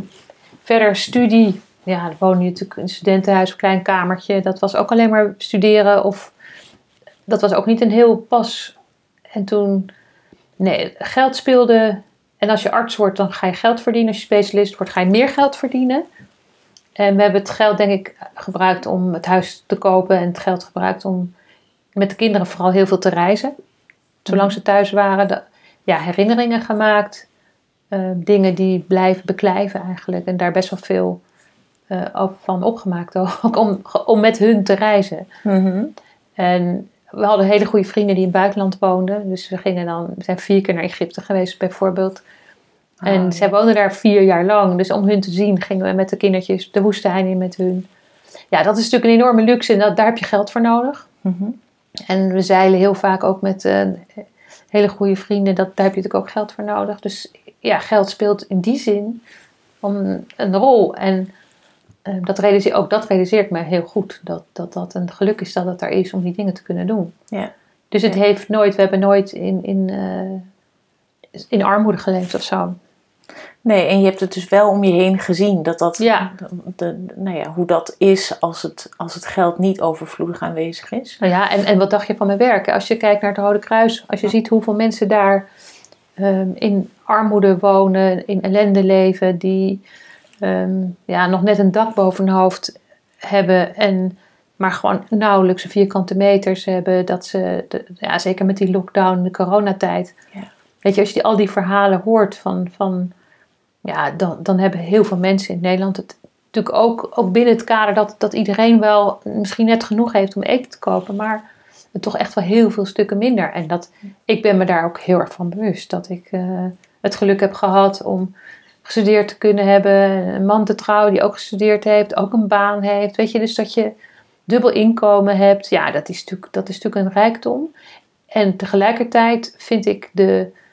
verder studie, ja, dan woon je natuurlijk in een studentenhuis, een klein kamertje. Dat was ook alleen maar studeren of dat was ook niet een heel pas. En toen, nee, geld speelde. En als je arts wordt, dan ga je geld verdienen. Als je specialist wordt, ga je meer geld verdienen. En we hebben het geld, denk ik, gebruikt om het huis te kopen. En het geld gebruikt om met de kinderen vooral heel veel te reizen. Zolang ze thuis waren, de, ja, herinneringen gemaakt. eh, dingen die blijven beklijven eigenlijk. En daar best wel veel ook van opgemaakt. Ook om, om met hun te reizen. Mhm. En we hadden hele goede vrienden die in het buitenland woonden. Dus we gingen dan, we zijn vier keer naar Egypte geweest bijvoorbeeld. en Oh, ja. zij woonden daar vier jaar lang. Dus om hun te zien gingen we met de kindertjes de woestijn in met hun. Ja, dat is natuurlijk een enorme luxe en dat, daar heb je geld voor nodig. Mhm. En we zeilen heel vaak ook met eh, hele goede vrienden. Dat, daar heb je natuurlijk ook geld voor nodig. Dus ja, geld speelt in die zin een, een rol. En eh, dat realiseer, ook dat realiseert me heel goed. Dat, dat dat een geluk is dat het er is om die dingen te kunnen doen. Ja. Dus het Ja. heeft nooit, we hebben nooit in, in, eh, in armoede geleefd of zo. Nee, en je hebt het dus wel om je heen gezien. Dat dat, Ja. de, nou ja, hoe dat is als het, als het geld niet overvloedig aanwezig is. Nou ja, en, en wat dacht je van mijn werk? Als je kijkt naar het Rode Kruis, als je ziet hoeveel mensen daar ehm, in armoede wonen, in ellende leven, die ehm, ja, nog net een dak boven hun hoofd hebben en maar gewoon nauwelijks een vierkante meters hebben. Dat ze, de- ja, zeker met die lockdown, de coronatijd. Ja. Weet je, als je al die verhalen hoort van, van ja, dan, dan hebben heel veel mensen in Nederland het natuurlijk ook, ook binnen het kader dat, dat iedereen wel misschien net genoeg heeft om eten te kopen, maar toch echt wel heel veel stukken minder. En dat, ik ben me daar ook heel erg van bewust dat ik eh, het geluk heb gehad om gestudeerd te kunnen hebben, een man te trouwen die ook gestudeerd heeft, ook een baan heeft. Weet je, dus dat je dubbel inkomen hebt, ja, dat is natuurlijk, dat is natuurlijk een rijkdom. En tegelijkertijd vind ik de.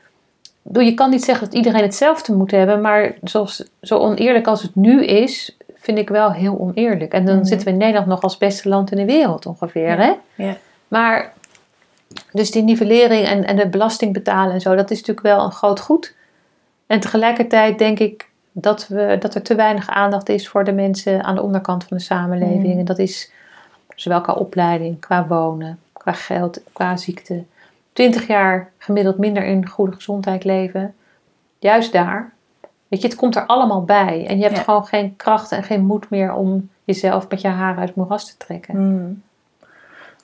Bedoel, Je kan niet zeggen dat iedereen hetzelfde moet hebben, maar zoals, zo oneerlijk als het nu is, vind ik wel heel oneerlijk. En dan Mhm. zitten we in Nederland nog als beste land in de wereld ongeveer. Ja. Hè? Ja. Maar dus die nivellering en, en de belasting betalen en zo, dat is natuurlijk wel een groot goed. En tegelijkertijd denk ik dat, we, dat er te weinig aandacht is voor de mensen aan de onderkant van de samenleving. Mm. En dat is zowel qua opleiding, qua wonen, qua geld, qua ziekte. 20 jaar gemiddeld minder in goede gezondheid leven. Juist daar. Weet je, het komt er allemaal bij. En je hebt Ja. gewoon geen kracht en geen moed meer om jezelf met je haren uit het moeras te trekken. Hmm.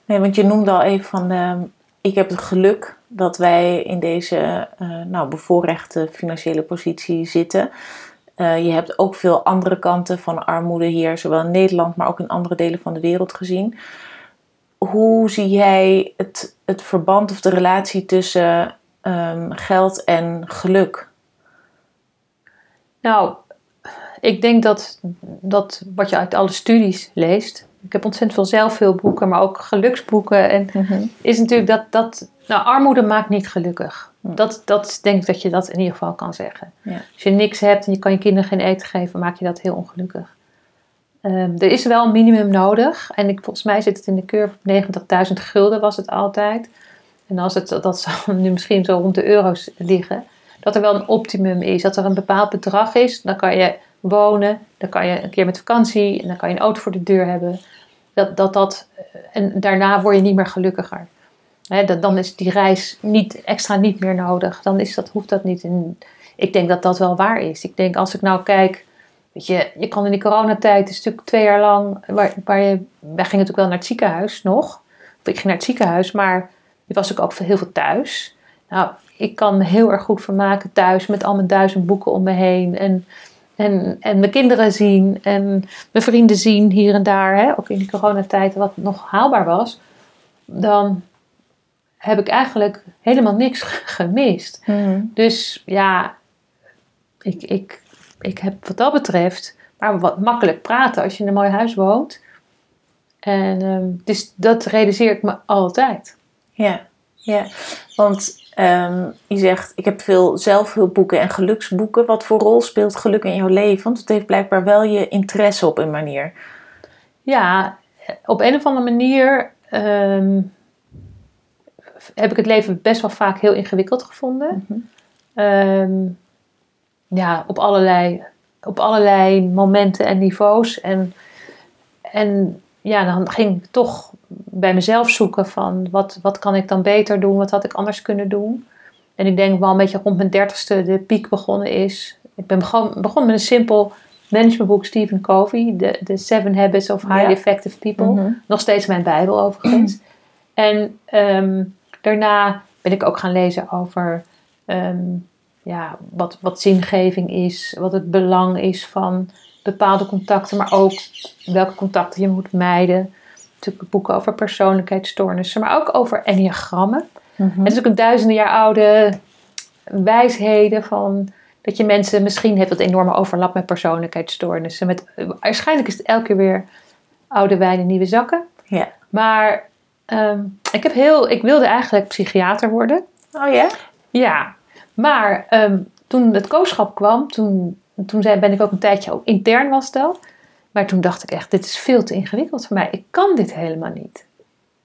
Nee, want je noemde al even van, ehm, ik heb het geluk dat wij in deze eh, nou, bevoorrechte financiële positie zitten. Eh, je hebt ook veel andere kanten van armoede hier, zowel in Nederland, maar ook in andere delen van de wereld gezien. Hoe zie jij het, het verband of de relatie tussen ehm, geld en geluk? Nou, ik denk dat, dat wat je uit alle studies leest. Ik heb ontzettend veel zelfhulpboeken, maar ook geluksboeken. En is natuurlijk dat, dat nou, armoede maakt niet gelukkig. Hm. Dat, dat denk ik dat je dat in ieder geval kan zeggen. Ja. Als je niks hebt en je kan je kinderen geen eten geven, maak je dat heel ongelukkig. Ehm, er is wel een minimum nodig. En ik, volgens mij zit het in de op 90.000 gulden was het altijd. En als het, dat zal nu misschien zo rond de euro's liggen. Dat er wel een optimum is. Dat er een bepaald bedrag is. Dan kan je wonen. Dan kan je een keer met vakantie. En dan kan je een auto voor de deur hebben. Dat, dat, dat, en daarna word je niet meer gelukkiger. Dat, dan is die reis niet, extra niet meer nodig. Dan is dat, hoeft dat niet. En ik denk dat dat wel waar is. Ik denk als ik nou kijk... Je, je kan in die coronatijd, het is natuurlijk twee jaar lang... Waar, waar je, wij gingen natuurlijk wel naar het ziekenhuis nog. Of ik ging naar het ziekenhuis, maar ik was ook, ook heel veel thuis. Nou, ik kan me heel erg goed vermaken thuis met al mijn duizend boeken om me heen. En, en, en mijn kinderen zien en mijn vrienden zien hier en daar. Hè, ook in die coronatijd wat nog haalbaar was. Dan heb ik eigenlijk helemaal niks gemist. Dus ja, ik, ik, ik heb wat dat betreft maar wat makkelijk praten als je in een mooi huis woont. En ehm, dus dat realiseer ik me altijd. Ja, ja. want ehm, je zegt, ik heb veel zelfhulpboeken en geluksboeken. Wat voor rol speelt geluk in jouw leven? Want het heeft blijkbaar wel je interesse op een manier. Ja, op een of andere manier ehm, heb ik het leven best wel vaak heel ingewikkeld gevonden. Ehm, ja, op allerlei, op allerlei momenten en niveaus. En, en ja, dan ging ik toch bij mezelf zoeken van wat, wat kan ik dan beter doen? Wat had ik anders kunnen doen? En ik denk wel een beetje rond mijn dertigste de piek begonnen is. Ik ben begon, begonnen met een simpel managementboek Stephen Covey. De, de Seven Habits of Highly Ja. Effective People. Mhm. Nog steeds mijn bijbel overigens. En ehm, daarna ben ik ook gaan lezen over ehm, ja, wat, wat zingeving is, wat het belang is van bepaalde contacten, maar ook welke contacten je moet mijden. Natuurlijk boeken over persoonlijkheidsstoornissen, maar ook over enneagrammen. Mhm. Het is ook een duizenden jaar oude wijsheden van dat je mensen misschien heeft dat enorme overlap met persoonlijkheidsstoornissen. Met, waarschijnlijk is het elke keer weer oude wijn in nieuwe zakken. Ja. Maar ehm, ik, heb heel, ik wilde eigenlijk psychiater worden. Oh ja? Ja, maar ehm, toen het kooschap kwam, toen, toen zei, ben ik ook een tijdje ook intern was dat. Maar toen dacht ik echt, dit is veel te ingewikkeld voor mij. Ik kan dit helemaal niet.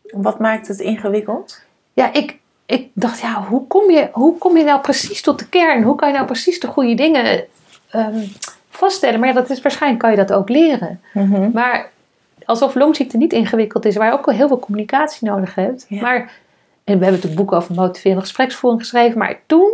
Wat maakt het ingewikkeld? Ja, ik, ik dacht, ja, hoe kom, je, hoe kom je nou precies tot de kern? Hoe kan je nou precies de goede dingen ehm, vaststellen? Maar ja, dat is, waarschijnlijk kan je dat ook leren. Maar alsof longziekte niet ingewikkeld is, waar je ook wel heel veel communicatie nodig hebt. Ja. Maar, en we hebben natuurlijk boeken over motiverende gespreksvoering geschreven. Maar toen,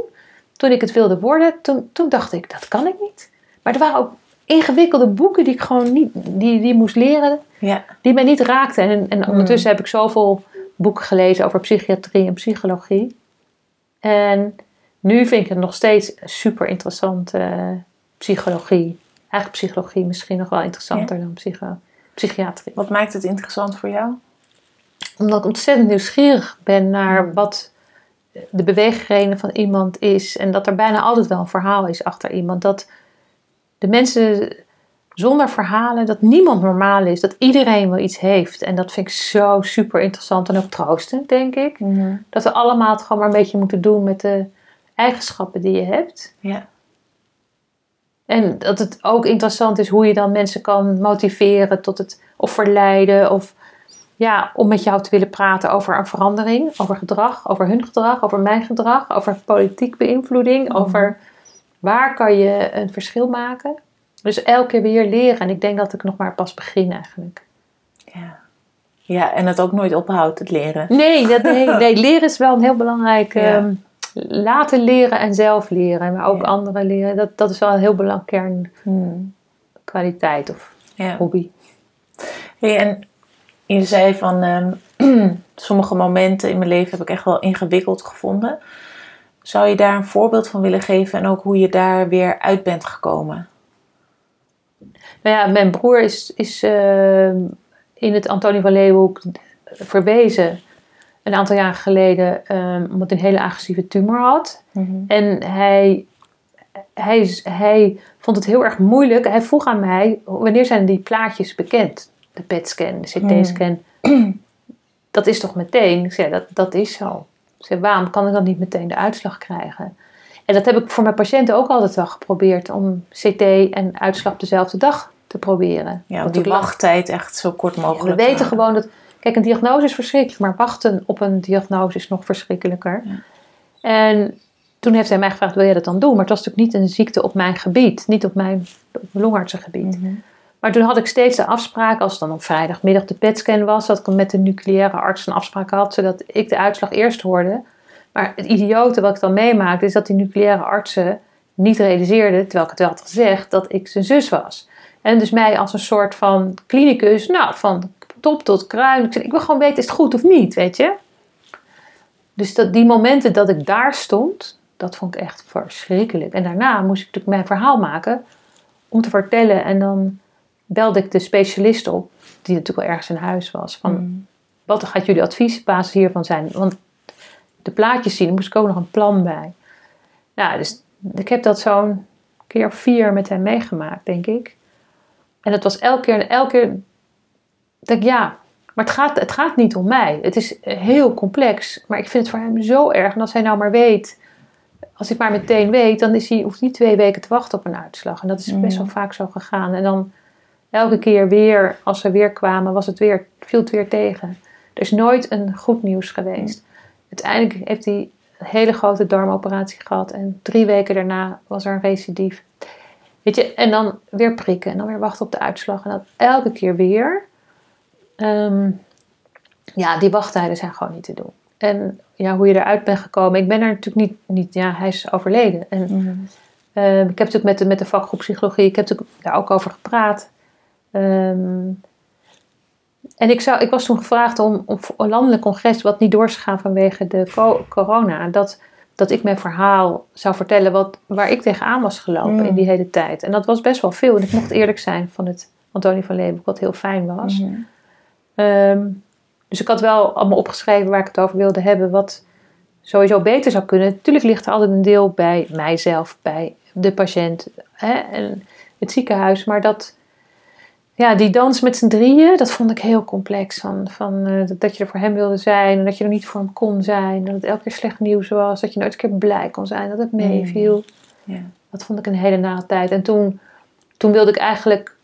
toen ik het wilde worden, toen, toen dacht ik, dat kan ik niet. Maar er waren ook ingewikkelde boeken die ik gewoon niet, die, die moest leren Ja. die mij niet raakten. En, en Mm. ondertussen heb ik zoveel boeken gelezen over psychiatrie en psychologie. En nu vind ik het nog steeds super interessant, eh, psychologie. Eigenlijk psychologie misschien nog wel interessanter dan psycho psychiatrie. Wat maakt het interessant voor jou? Omdat ik ontzettend nieuwsgierig ben naar wat de beweegreden van iemand is. En dat er bijna altijd wel een verhaal is achter iemand. Dat de mensen zonder verhalen, dat niemand normaal is. Dat iedereen wel iets heeft. En dat vind ik zo super interessant en ook troostend, denk ik. Dat we allemaal het gewoon maar een beetje moeten doen met de eigenschappen die je hebt. Ja. En dat het ook interessant is hoe je dan mensen kan motiveren tot het of verleiden of ja, om met jou te willen praten over een verandering, over gedrag, over hun gedrag, over mijn gedrag, over politiek beïnvloeding, Mhm. over waar kan je een verschil maken? Dus elke keer weer leren. En ik denk dat ik nog maar pas begin eigenlijk. Ja. Ja, en het ook nooit ophoudt, het leren. Nee, dat, nee, nee leren is wel een heel belangrijk. Ja. ehm, laten leren en zelf leren. Maar ook Ja. anderen leren. Dat, dat is wel een heel belangrijk Hmm. kernkwaliteit of Ja. hobby. Hey, en je zei van ehm, sommige momenten in mijn leven heb ik echt wel ingewikkeld gevonden. Zou je daar een voorbeeld van willen geven en ook hoe je daar weer uit bent gekomen? Nou ja, mijn broer is, is ehm, in het Antonie van Leeuwenhoek verwezen. Een aantal jaren geleden. ehm, omdat hij een hele agressieve tumor had. En hij, hij, hij vond het heel erg moeilijk. Hij vroeg aan mij, wanneer zijn die plaatjes bekend? De PET-scan, de CT-scan. Dat is toch meteen? Ik zei, dat, dat is zo. Ik zei, waarom kan ik dan niet meteen de uitslag krijgen? En dat heb ik voor mijn patiënten ook altijd wel geprobeerd. Om CT en uitslag dezelfde dag te proberen. Ja, die wachttijd echt zo kort ja, mogelijk we te weten gewoon dat. Kijk, een diagnose is verschrikkelijk, maar wachten op een diagnose is nog verschrikkelijker. Ja. En toen heeft hij mij gevraagd: wil jij dat dan doen? Maar het was natuurlijk niet een ziekte op mijn gebied, niet op mijn op mijn longartsengebied. Mhm. Maar toen had ik steeds de afspraak, als dan op vrijdagmiddag de PET-scan was, dat ik met de nucleaire arts een afspraak had, zodat ik de uitslag eerst hoorde. Maar het idiote wat ik dan meemaakte, is dat die nucleaire artsen niet realiseerden, terwijl ik het wel had gezegd, dat ik zijn zus was. En dus mij als een soort van klinicus, nou, van top tot kruin. Ik, ik wil gewoon weten, is het goed of niet, weet je? Dus dat, die momenten dat ik daar stond, dat vond ik echt verschrikkelijk. En daarna moest ik natuurlijk mijn verhaal maken om te vertellen. En dan belde ik de specialist op, die natuurlijk wel ergens in huis was. Van, Mm. wat gaat jullie advies op basis hiervan zijn? Want de plaatjes zien, daar moest ik ook nog een plan bij. Ja, dus ik heb dat zo'n keer of vier met hem meegemaakt, denk ik. En het was elke keer, elke keer, denk ik, ja, maar het gaat, het gaat niet om mij. Het is heel complex, maar ik vind het voor hem zo erg. En als hij nou maar weet, als ik maar meteen weet, dan is hij, hoeft niet twee weken te wachten op een uitslag. En dat is best wel vaak zo gegaan. En dan elke keer weer, als we weer kwamen, was het weer, viel het weer tegen. Er is nooit een goed nieuws geweest. Uiteindelijk heeft hij een hele grote darmoperatie gehad. En drie weken daarna was er een recidief. Weet je, en dan weer prikken. En dan weer wachten op de uitslag. En dat elke keer weer. Ehm, ja, die wachttijden zijn gewoon niet te doen. En ja, hoe je eruit bent gekomen. Ik ben er natuurlijk niet, niet ja, hij is overleden. En Mhm. Ehm, ik heb natuurlijk met de, met de vakgroep psychologie, ik heb natuurlijk daar ook over gepraat. Ehm, en ik, zou, ik was toen gevraagd om op een landelijk congres, wat niet door is gegaan vanwege de co- corona, dat, dat ik mijn verhaal zou vertellen wat, waar ik tegenaan was gelopen Mm. in die hele tijd. En dat was best wel veel. En ik mocht eerlijk zijn van het Antonie van Leeuwenhoek, wat heel fijn was. Mhm. Ehm, dus ik had wel allemaal opgeschreven waar ik het over wilde hebben, wat sowieso beter zou kunnen. Natuurlijk ligt er altijd een deel bij mijzelf, bij de patiënt hè, en het ziekenhuis. Maar dat, ja, die dans met z'n drieën, dat vond ik heel complex. Van, van, eh, dat- je er voor hem wilde zijn en dat je er niet voor hem kon zijn. Dat het elke keer slecht nieuws was, dat je nooit een keer blij kon zijn, dat het meeviel. Ja. Dat vond ik een hele nare tijd. En toen, toen wilde ik eigenlijk.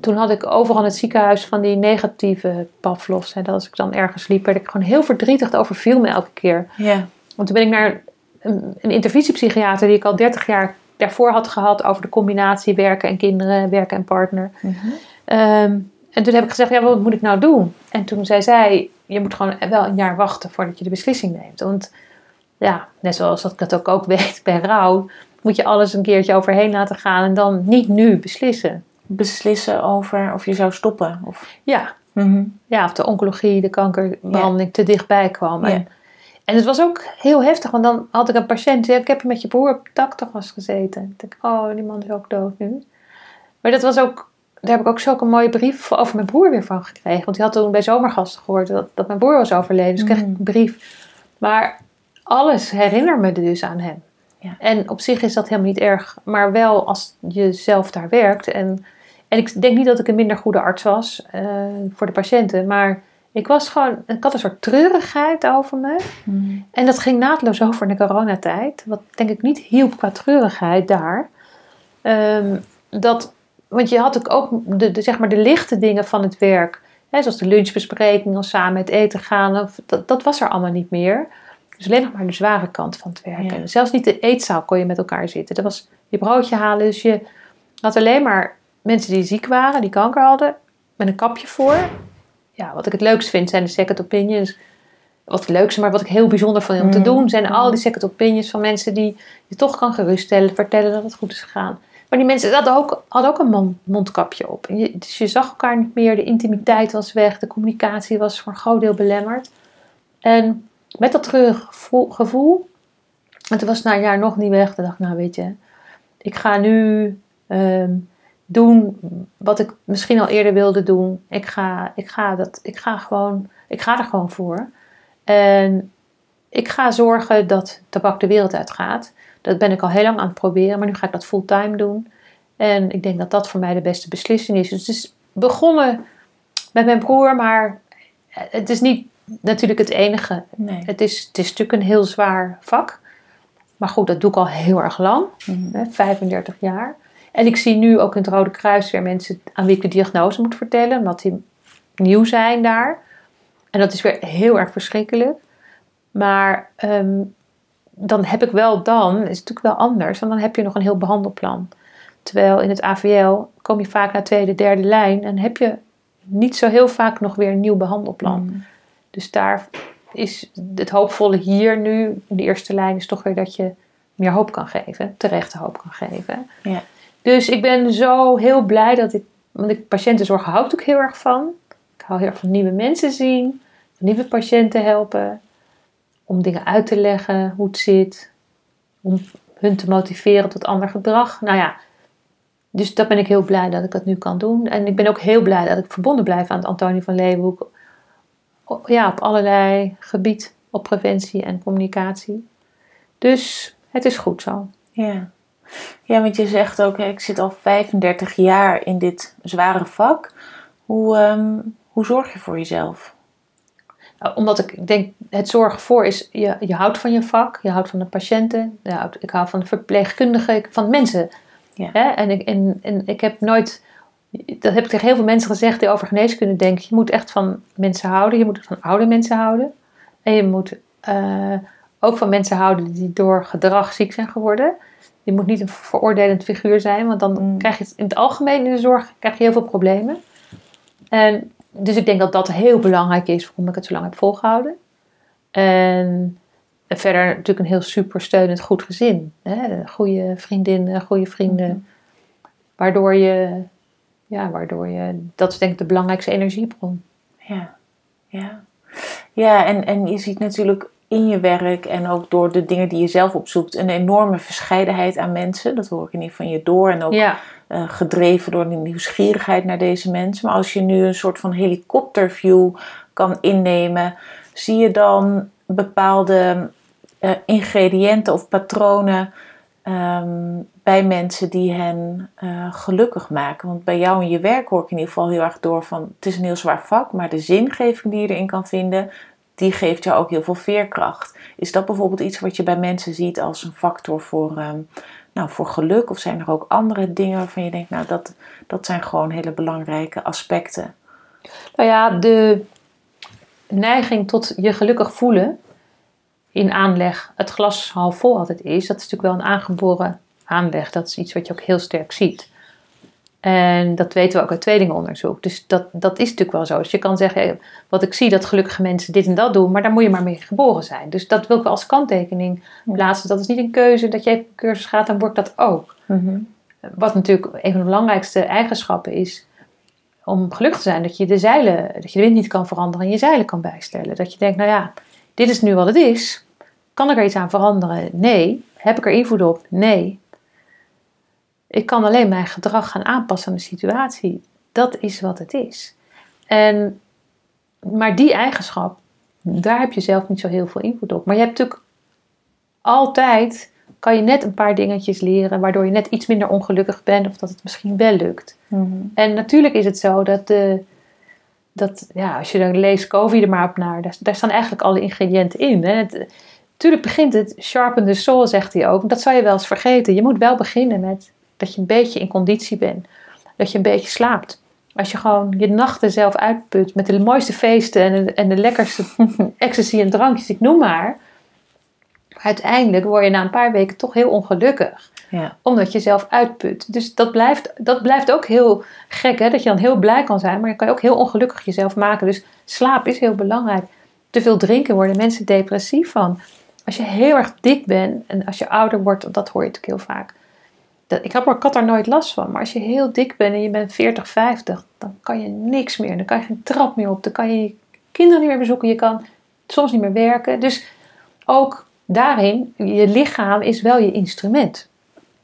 Toen had ik overal in het ziekenhuis van die negatieve Pavlovs. En dat als ik dan ergens liep, werd ik gewoon heel verdrietig. Het overviel me elke keer. Want toen ben ik naar een, een interventiepsychiater die ik al 30 jaar daarvoor had gehad over de combinatie werken en kinderen, werken en partner. Mhm. Ehm, en toen heb ik gezegd, ja, wat moet ik nou doen? En toen zei zij, je moet gewoon wel een jaar wachten voordat je de beslissing neemt. Want ja, net zoals dat ik het ook, ook weet bij rouw, moet je alles een keertje overheen laten gaan en dan niet nu beslissen. Beslissen over of je zou stoppen. Of... Ja, Mhm. ja of de oncologie, de kankerbehandeling te dichtbij kwam. Ja. En, en het was ook heel heftig, want dan had ik een patiënt, die zei, ik heb met je broer op was gezeten. Ik dacht, oh, die man is ook dood nu. Maar dat was ook, daar heb ik ook zulke mooie brief over mijn broer weer van gekregen. Want die had toen bij zomergasten gehoord dat, dat mijn broer was overleden. Dus kreeg ik Mm. een brief. Maar alles herinnert me dus aan hem. Ja. En op zich is dat helemaal niet erg, maar wel als je zelf daar werkt. En, en ik denk niet dat ik een minder goede arts was eh, voor de patiënten, maar ik was gewoon, ik had een soort treurigheid over me. Mhm. En dat ging naadloos over in de coronatijd. Wat denk ik niet hielp qua treurigheid daar. Ehm, dat, want je had ook, de, de, zeg maar de lichte dingen van het werk. Hè, zoals de lunchbespreking of samen het eten gaan. Of, dat, dat was er allemaal niet meer. Dus alleen nog maar de zware kant van het werken. Ja. Zelfs niet de eetzaal kon je met elkaar zitten. Dat was je broodje halen. Dus je had alleen maar mensen die ziek waren, die kanker hadden, met een kapje voor. Ja, wat ik het leukst vind zijn de second opinions. Wat het leukste, maar wat ik heel bijzonder vind om te Mm. doen, zijn al Mm. die second opinions van mensen die je toch kan geruststellen, vertellen dat het goed is gegaan. Maar die mensen hadden ook, ook een mond- mondkapje op. Je, dus je zag elkaar niet meer, de intimiteit was weg, de communicatie was voor een groot deel belemmerd. En met dat treurige gevoel, en was na een jaar nog niet weg. Toen dacht ik, nou weet je, ik ga nu ehm, doen wat ik misschien al eerder wilde doen. Ik ga, ik ga, dat, ik ga, gewoon, ik ga er gewoon voor. En ik ga zorgen dat tabak de wereld uitgaat. Dat ben ik al heel lang aan het proberen, maar nu ga ik dat fulltime doen. En ik denk dat dat voor mij de beste beslissing is. Dus het is begonnen met mijn broer, maar het is niet natuurlijk het enige. Nee. Het is, het is natuurlijk een heel zwaar vak. Maar goed, dat doe ik al heel erg lang, hè, 35 jaar. En ik zie nu ook in het Rode Kruis weer mensen aan wie ik de diagnose moet vertellen, omdat die nieuw zijn daar. En dat is weer heel erg verschrikkelijk. Maar ehm, dan heb ik wel dan, is het natuurlijk wel anders, want dan heb je nog een heel behandelplan. Terwijl in het AVL kom je vaak naar tweede, derde lijn en heb je niet zo heel vaak nog weer een nieuw behandelplan. Mhm. Dus daar is het hoopvolle hier nu, in de eerste lijn, is toch weer dat je meer hoop kan geven, terechte hoop kan geven. Ja. Dus ik ben zo heel blij dat ik, want ik patiëntenzorg hou ik ook heel erg van. Ik hou heel erg van nieuwe mensen zien, nieuwe patiënten helpen, om dingen uit te leggen, hoe het zit, om hun te motiveren tot ander gedrag. Nou ja, dus dat ben ik heel blij dat ik dat nu kan doen. En ik ben ook heel blij dat ik verbonden blijf aan het Antonie van Leeuwenhoek ja, op allerlei gebied op preventie en communicatie. Dus het is goed zo. Ja. ja, want je zegt ook, ik zit al 35 jaar in dit zware vak. Hoe, ehm, hoe zorg je voor jezelf? Uh, Omdat ik denk, het zorgen voor is, je, je houdt van je vak, je houdt van de patiënten, houdt- ik hou van de verpleegkundigen, van mensen. Ja. Hè? En, ik, en, en ik heb nooit, dat heb ik tegen heel veel mensen gezegd die over geneeskunde denken, je moet echt van mensen houden, je moet van oude mensen houden. En je moet eh, ook van mensen houden die door gedrag ziek zijn geworden. Je moet niet een veroordelend figuur zijn, want dan Mm. krijg je het in het algemeen in de zorg krijg je heel veel problemen. En dus ik denk dat dat heel belangrijk is waarom ik het zo lang heb volgehouden. En, en verder natuurlijk een heel super steunend goed gezin. Hè? Goede vriendinnen, goede vrienden. Mhm. Waardoor je, ja, waardoor je, dat is denk ik de belangrijkste energiebron. Ja, ja. ja en, en je ziet natuurlijk in je werk en ook door de dingen die je zelf opzoekt een enorme verscheidenheid aan mensen. Dat hoor ik in ieder geval van je door en ook Ja, eh, gedreven door de nieuwsgierigheid naar deze mensen. Maar als je nu een soort van helikopterview kan innemen, zie je dan bepaalde eh, ingrediënten of patronen ehm, bij mensen die hen eh, gelukkig maken. Want bij jou in je werk hoor ik in ieder geval heel erg door van het is een heel zwaar vak, maar de zingeving die je erin kan vinden, die geeft jou ook heel veel veerkracht. Is dat bijvoorbeeld iets wat je bij mensen ziet als een factor voor, ehm, nou, voor geluk? Of zijn er ook andere dingen waarvan je denkt, nou dat, dat zijn gewoon hele belangrijke aspecten? nou ja, de neiging tot je gelukkig voelen in aanleg, het glas half vol altijd is, dat is natuurlijk wel een aangeboren aanleg. Dat is iets wat je ook heel sterk ziet. En dat weten we ook uit tweelingenonderzoek. Dus dat, dat is natuurlijk wel zo. Dus je kan zeggen, wat ik zie, dat gelukkige mensen dit en dat doen, maar daar moet je maar mee geboren zijn. Dus dat wil ik wel als kanttekening plaatsen. Dat is niet een keuze dat je even een cursus gaat, dan wordt dat ook. Wat natuurlijk een van de belangrijkste eigenschappen is om gelukkig te zijn, dat je de zeilen, dat je de wind niet kan veranderen en je zeilen kan bijstellen. Dat je denkt, nou ja, dit is nu wat het is. Kan ik er iets aan veranderen? Nee. Heb ik er invloed op? Nee. Ik kan alleen mijn gedrag gaan aanpassen aan de situatie. Dat is wat het is. En, maar die eigenschap, daar heb je zelf niet zo heel veel invloed op. Maar je hebt natuurlijk altijd, kan je net een paar dingetjes leren, waardoor je net iets minder ongelukkig bent of dat het misschien wel lukt. En natuurlijk is het zo dat, de, dat ja, als je dan leest COVID er maar op naar, daar, daar staan eigenlijk alle ingrediënten in. Hè. Het, natuurlijk begint het sharpen the soul, zegt hij ook. Dat zou je wel eens vergeten. Je moet wel beginnen met dat je een beetje in conditie bent. Dat je een beetje slaapt. Als je gewoon je nachten zelf uitput met de mooiste feesten en de, en de lekkerste ecstasy en drankjes, ik noem maar. uiteindelijk word je na een paar weken toch heel ongelukkig. Ja. Omdat je jezelf uitput. Dus dat blijft, dat blijft ook heel gek, hè? dat je dan heel blij kan zijn, maar je kan je ook heel ongelukkig jezelf maken. Dus slaap is heel belangrijk. Te veel drinken worden mensen depressief van. Als je heel erg dik bent en als je ouder wordt, dat hoor je natuurlijk heel vaak. Dat, ik, had, ik had daar nooit last van, maar als je heel dik bent en je bent 40, 50, dan kan je niks meer. Dan kan je geen trap meer op, dan kan je je kinderen niet meer bezoeken, je kan soms niet meer werken. Dus ook daarin, je lichaam is wel je instrument.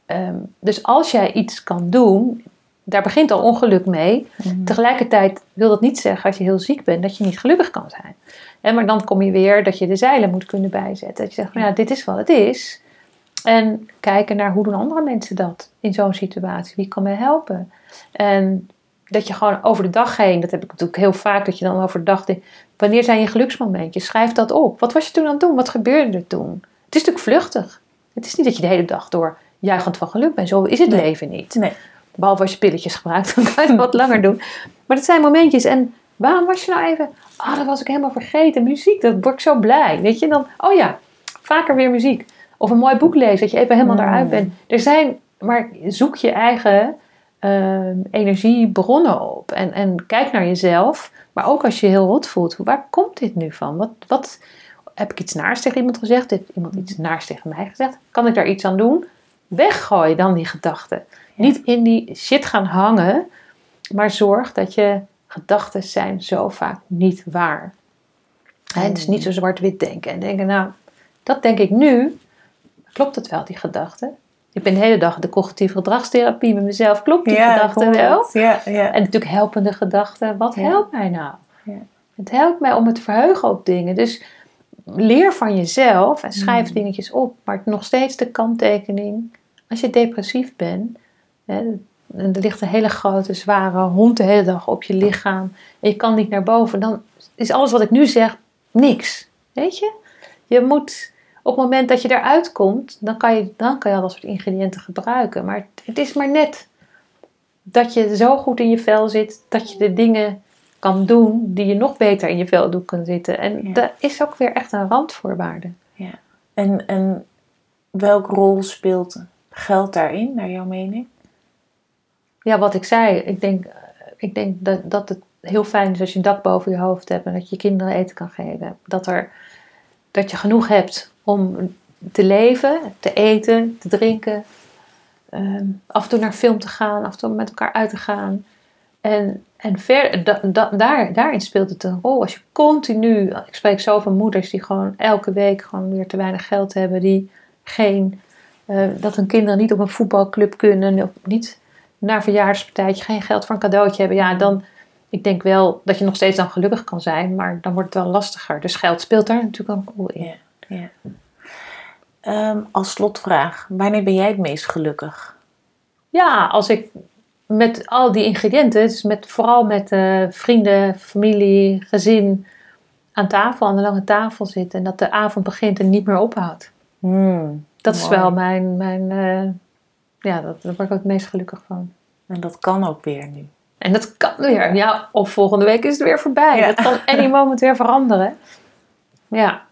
Ehm, dus als jij iets kan doen, daar begint al ongeluk mee. Tegelijkertijd wil dat niet zeggen als je heel ziek bent dat je niet gelukkig kan zijn. En maar dan kom je weer dat je de zeilen moet kunnen bijzetten. Dat je zegt van ja, dit is wat het is. En kijken naar hoe doen andere mensen dat in zo'n situatie. Wie kan mij helpen? En dat je gewoon over de dag heen, dat heb ik natuurlijk heel vaak, dat je dan over de dag denkt, wanneer zijn je geluksmomentjes? Schrijf dat op. Wat was je toen aan het doen? Wat gebeurde er toen? Het is natuurlijk vluchtig. Het is niet dat je de hele dag door juichend van geluk bent. Zo is het Nee. leven niet. Nee. Behalve als je pilletjes gebruikt, dan kan je het wat langer doen. Maar dat zijn momentjes. En waarom was je nou even... Ah, dat was ik helemaal vergeten. Muziek, dat word ik zo blij. Weet je, dan... Oh ja, vaker weer muziek. Of een mooi boek lezen, dat je even helemaal Mm. daaruit bent. Er zijn... Maar zoek je eigen ehm, energiebronnen op. En, en kijk naar jezelf. Maar ook als je je heel rot voelt. Waar komt dit nu van? Wat... wat heb ik iets naars tegen iemand gezegd? Heeft iemand iets naars tegen mij gezegd? Kan ik daar iets aan doen? Weggooi dan die gedachten. Niet in die shit gaan hangen, maar zorg dat je gedachten zijn zo vaak niet waar. Het is niet zo zwart-wit denken en denken, nou, dat denk ik nu. Klopt het wel, die gedachte? Ik ben de hele dag de cognitieve gedragstherapie met mezelf. Klopt die Ja, gedachte wel? het. Ja, ja. En natuurlijk helpende gedachten. Wat helpt mij nou? Ja. Het helpt mij om me te verheugen op dingen. Dus leer van jezelf en schrijf Mm. dingetjes op. Maar nog steeds de kanttekening. Als je depressief bent. Hè, en er ligt een hele grote, zware hond de hele dag op je lichaam. En je kan niet naar boven. Dan is alles wat ik nu zeg niks. Weet je? Je moet op het moment dat je eruit komt. Dan kan je, dan kan je al dat soort ingrediënten gebruiken. Maar het, is maar net dat je zo goed in je vel zit. Dat je de dingen kan doen die je nog beter in je vel doen kan zitten. En Ja. dat is ook weer echt een randvoorwaarde. En, en welke rol speelt geld daarin, naar jouw mening? Ja, wat ik zei, ik denk, ik denk dat, dat het heel fijn is als je een dak boven je hoofd hebt en dat je je kinderen eten kan geven. Dat, er, dat je genoeg hebt om te leven, te eten, te drinken, ehm, af en toe naar film te gaan, af en toe met elkaar uit te gaan. En, en ver, da, da- daar, daarin speelt het een rol. Als je continu, ik spreek zoveel moeders die gewoon elke week gewoon weer te weinig geld hebben, die geen, eh, dat hun kinderen niet op een voetbalclub kunnen, niet naar een geen geld voor een cadeautje hebben. Ja, dan, ik denk wel dat je nog steeds dan gelukkig kan zijn, maar dan wordt het wel lastiger. Dus geld speelt daar natuurlijk een rol in. Ja. Ehm, als slotvraag, wanneer ben jij het meest gelukkig? Ja, als ik met al die ingrediënten, dus met, vooral met eh, vrienden, familie, gezin aan tafel, aan de lange tafel zit en dat de avond begint en niet meer ophoudt. Hmm, Dat is wel mijn, mijn eh, ja, dat, daar word ik ook het meest gelukkig van. En dat kan ook weer nu. En dat kan weer, ja, of volgende week is het weer voorbij. Ja. Dat kan any moment weer veranderen. Ja,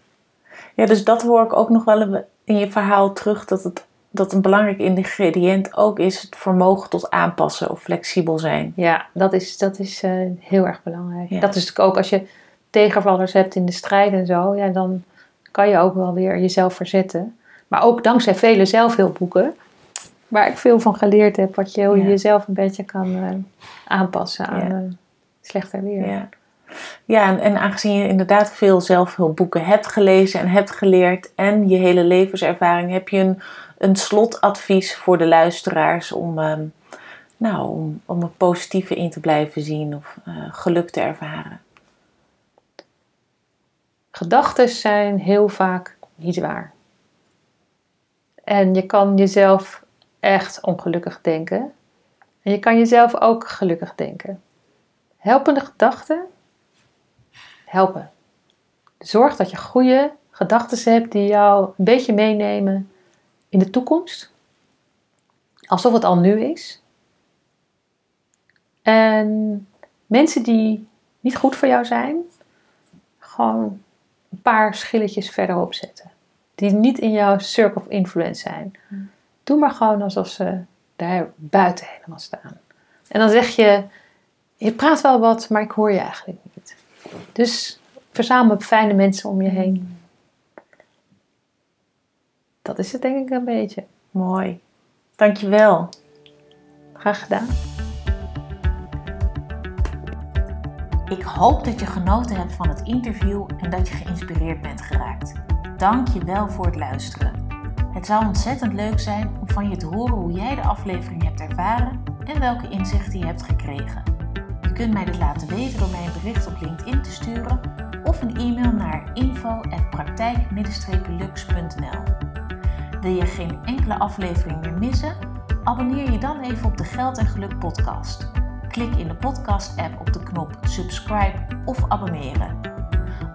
Ja, dus dat hoor ik ook nog wel in je verhaal terug. Dat, het, dat een belangrijk ingrediënt ook is het vermogen tot aanpassen of flexibel zijn. ja dat is, dat is eh, heel erg belangrijk. Ja. Dat is natuurlijk ook als je tegenvallers hebt in de strijd en zo, ja, dan kan je ook wel weer jezelf verzetten. Maar ook dankzij vele zelfhulpboeken, waar ik veel van geleerd heb, wat je, hoe je Ja. jezelf een beetje kan eh, aanpassen aan Ja. eh, slechter weer. Ja, en, en aangezien je inderdaad veel zelfhulpboeken hebt gelezen en hebt geleerd en je hele levenservaring, heb je een, een slotadvies voor de luisteraars om, ehm, nou, om, om het positieve in te blijven zien of eh, geluk te ervaren? Gedachten zijn heel vaak niet waar. En je kan jezelf echt ongelukkig denken. En je kan jezelf ook gelukkig denken. Helpende gedachten helpen. Zorg dat je goede gedachten hebt die jou een beetje meenemen in de toekomst. Alsof het al nu is. En mensen die niet goed voor jou zijn, gewoon een paar schilletjes verderop zetten. die niet in jouw circle of influence zijn. Doe maar gewoon alsof ze daar buiten helemaal staan. En dan zeg je, je praat wel wat, maar ik hoor je eigenlijk niet. Dus verzamel fijne mensen om je heen. Dat is het denk ik een beetje. Mooi. Dankjewel. Graag gedaan. Ik hoop dat je genoten hebt van het interview en dat je geïnspireerd bent geraakt. Dank je wel voor het luisteren. Het zou ontzettend leuk zijn om van je te horen hoe jij de aflevering hebt ervaren en welke inzichten je hebt gekregen. Kunt mij dit laten weten door mij een bericht op LinkedIn te sturen of een e-mail naar info@praktijk-lux.nl. Wil je geen enkele aflevering meer missen? Abonneer je dan even op de Geld en Geluk podcast. Klik in de podcast-app op de knop subscribe of abonneren.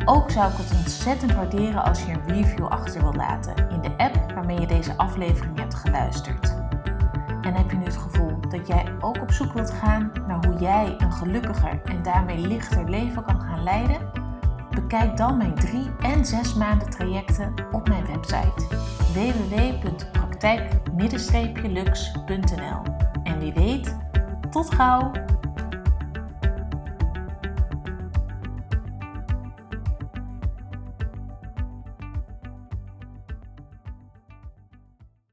Ook zou ik het ontzettend waarderen als je een review achter wilt laten in de app waarmee je deze aflevering hebt geluisterd. En heb je nu het gevoel dat jij ook op zoek wilt gaan naar hoe jij een gelukkiger en daarmee lichter leven kan gaan leiden? Bekijk dan mijn drie en zes maanden trajecten op mijn website www.praktijk-lux.nl. En wie weet, tot gauw!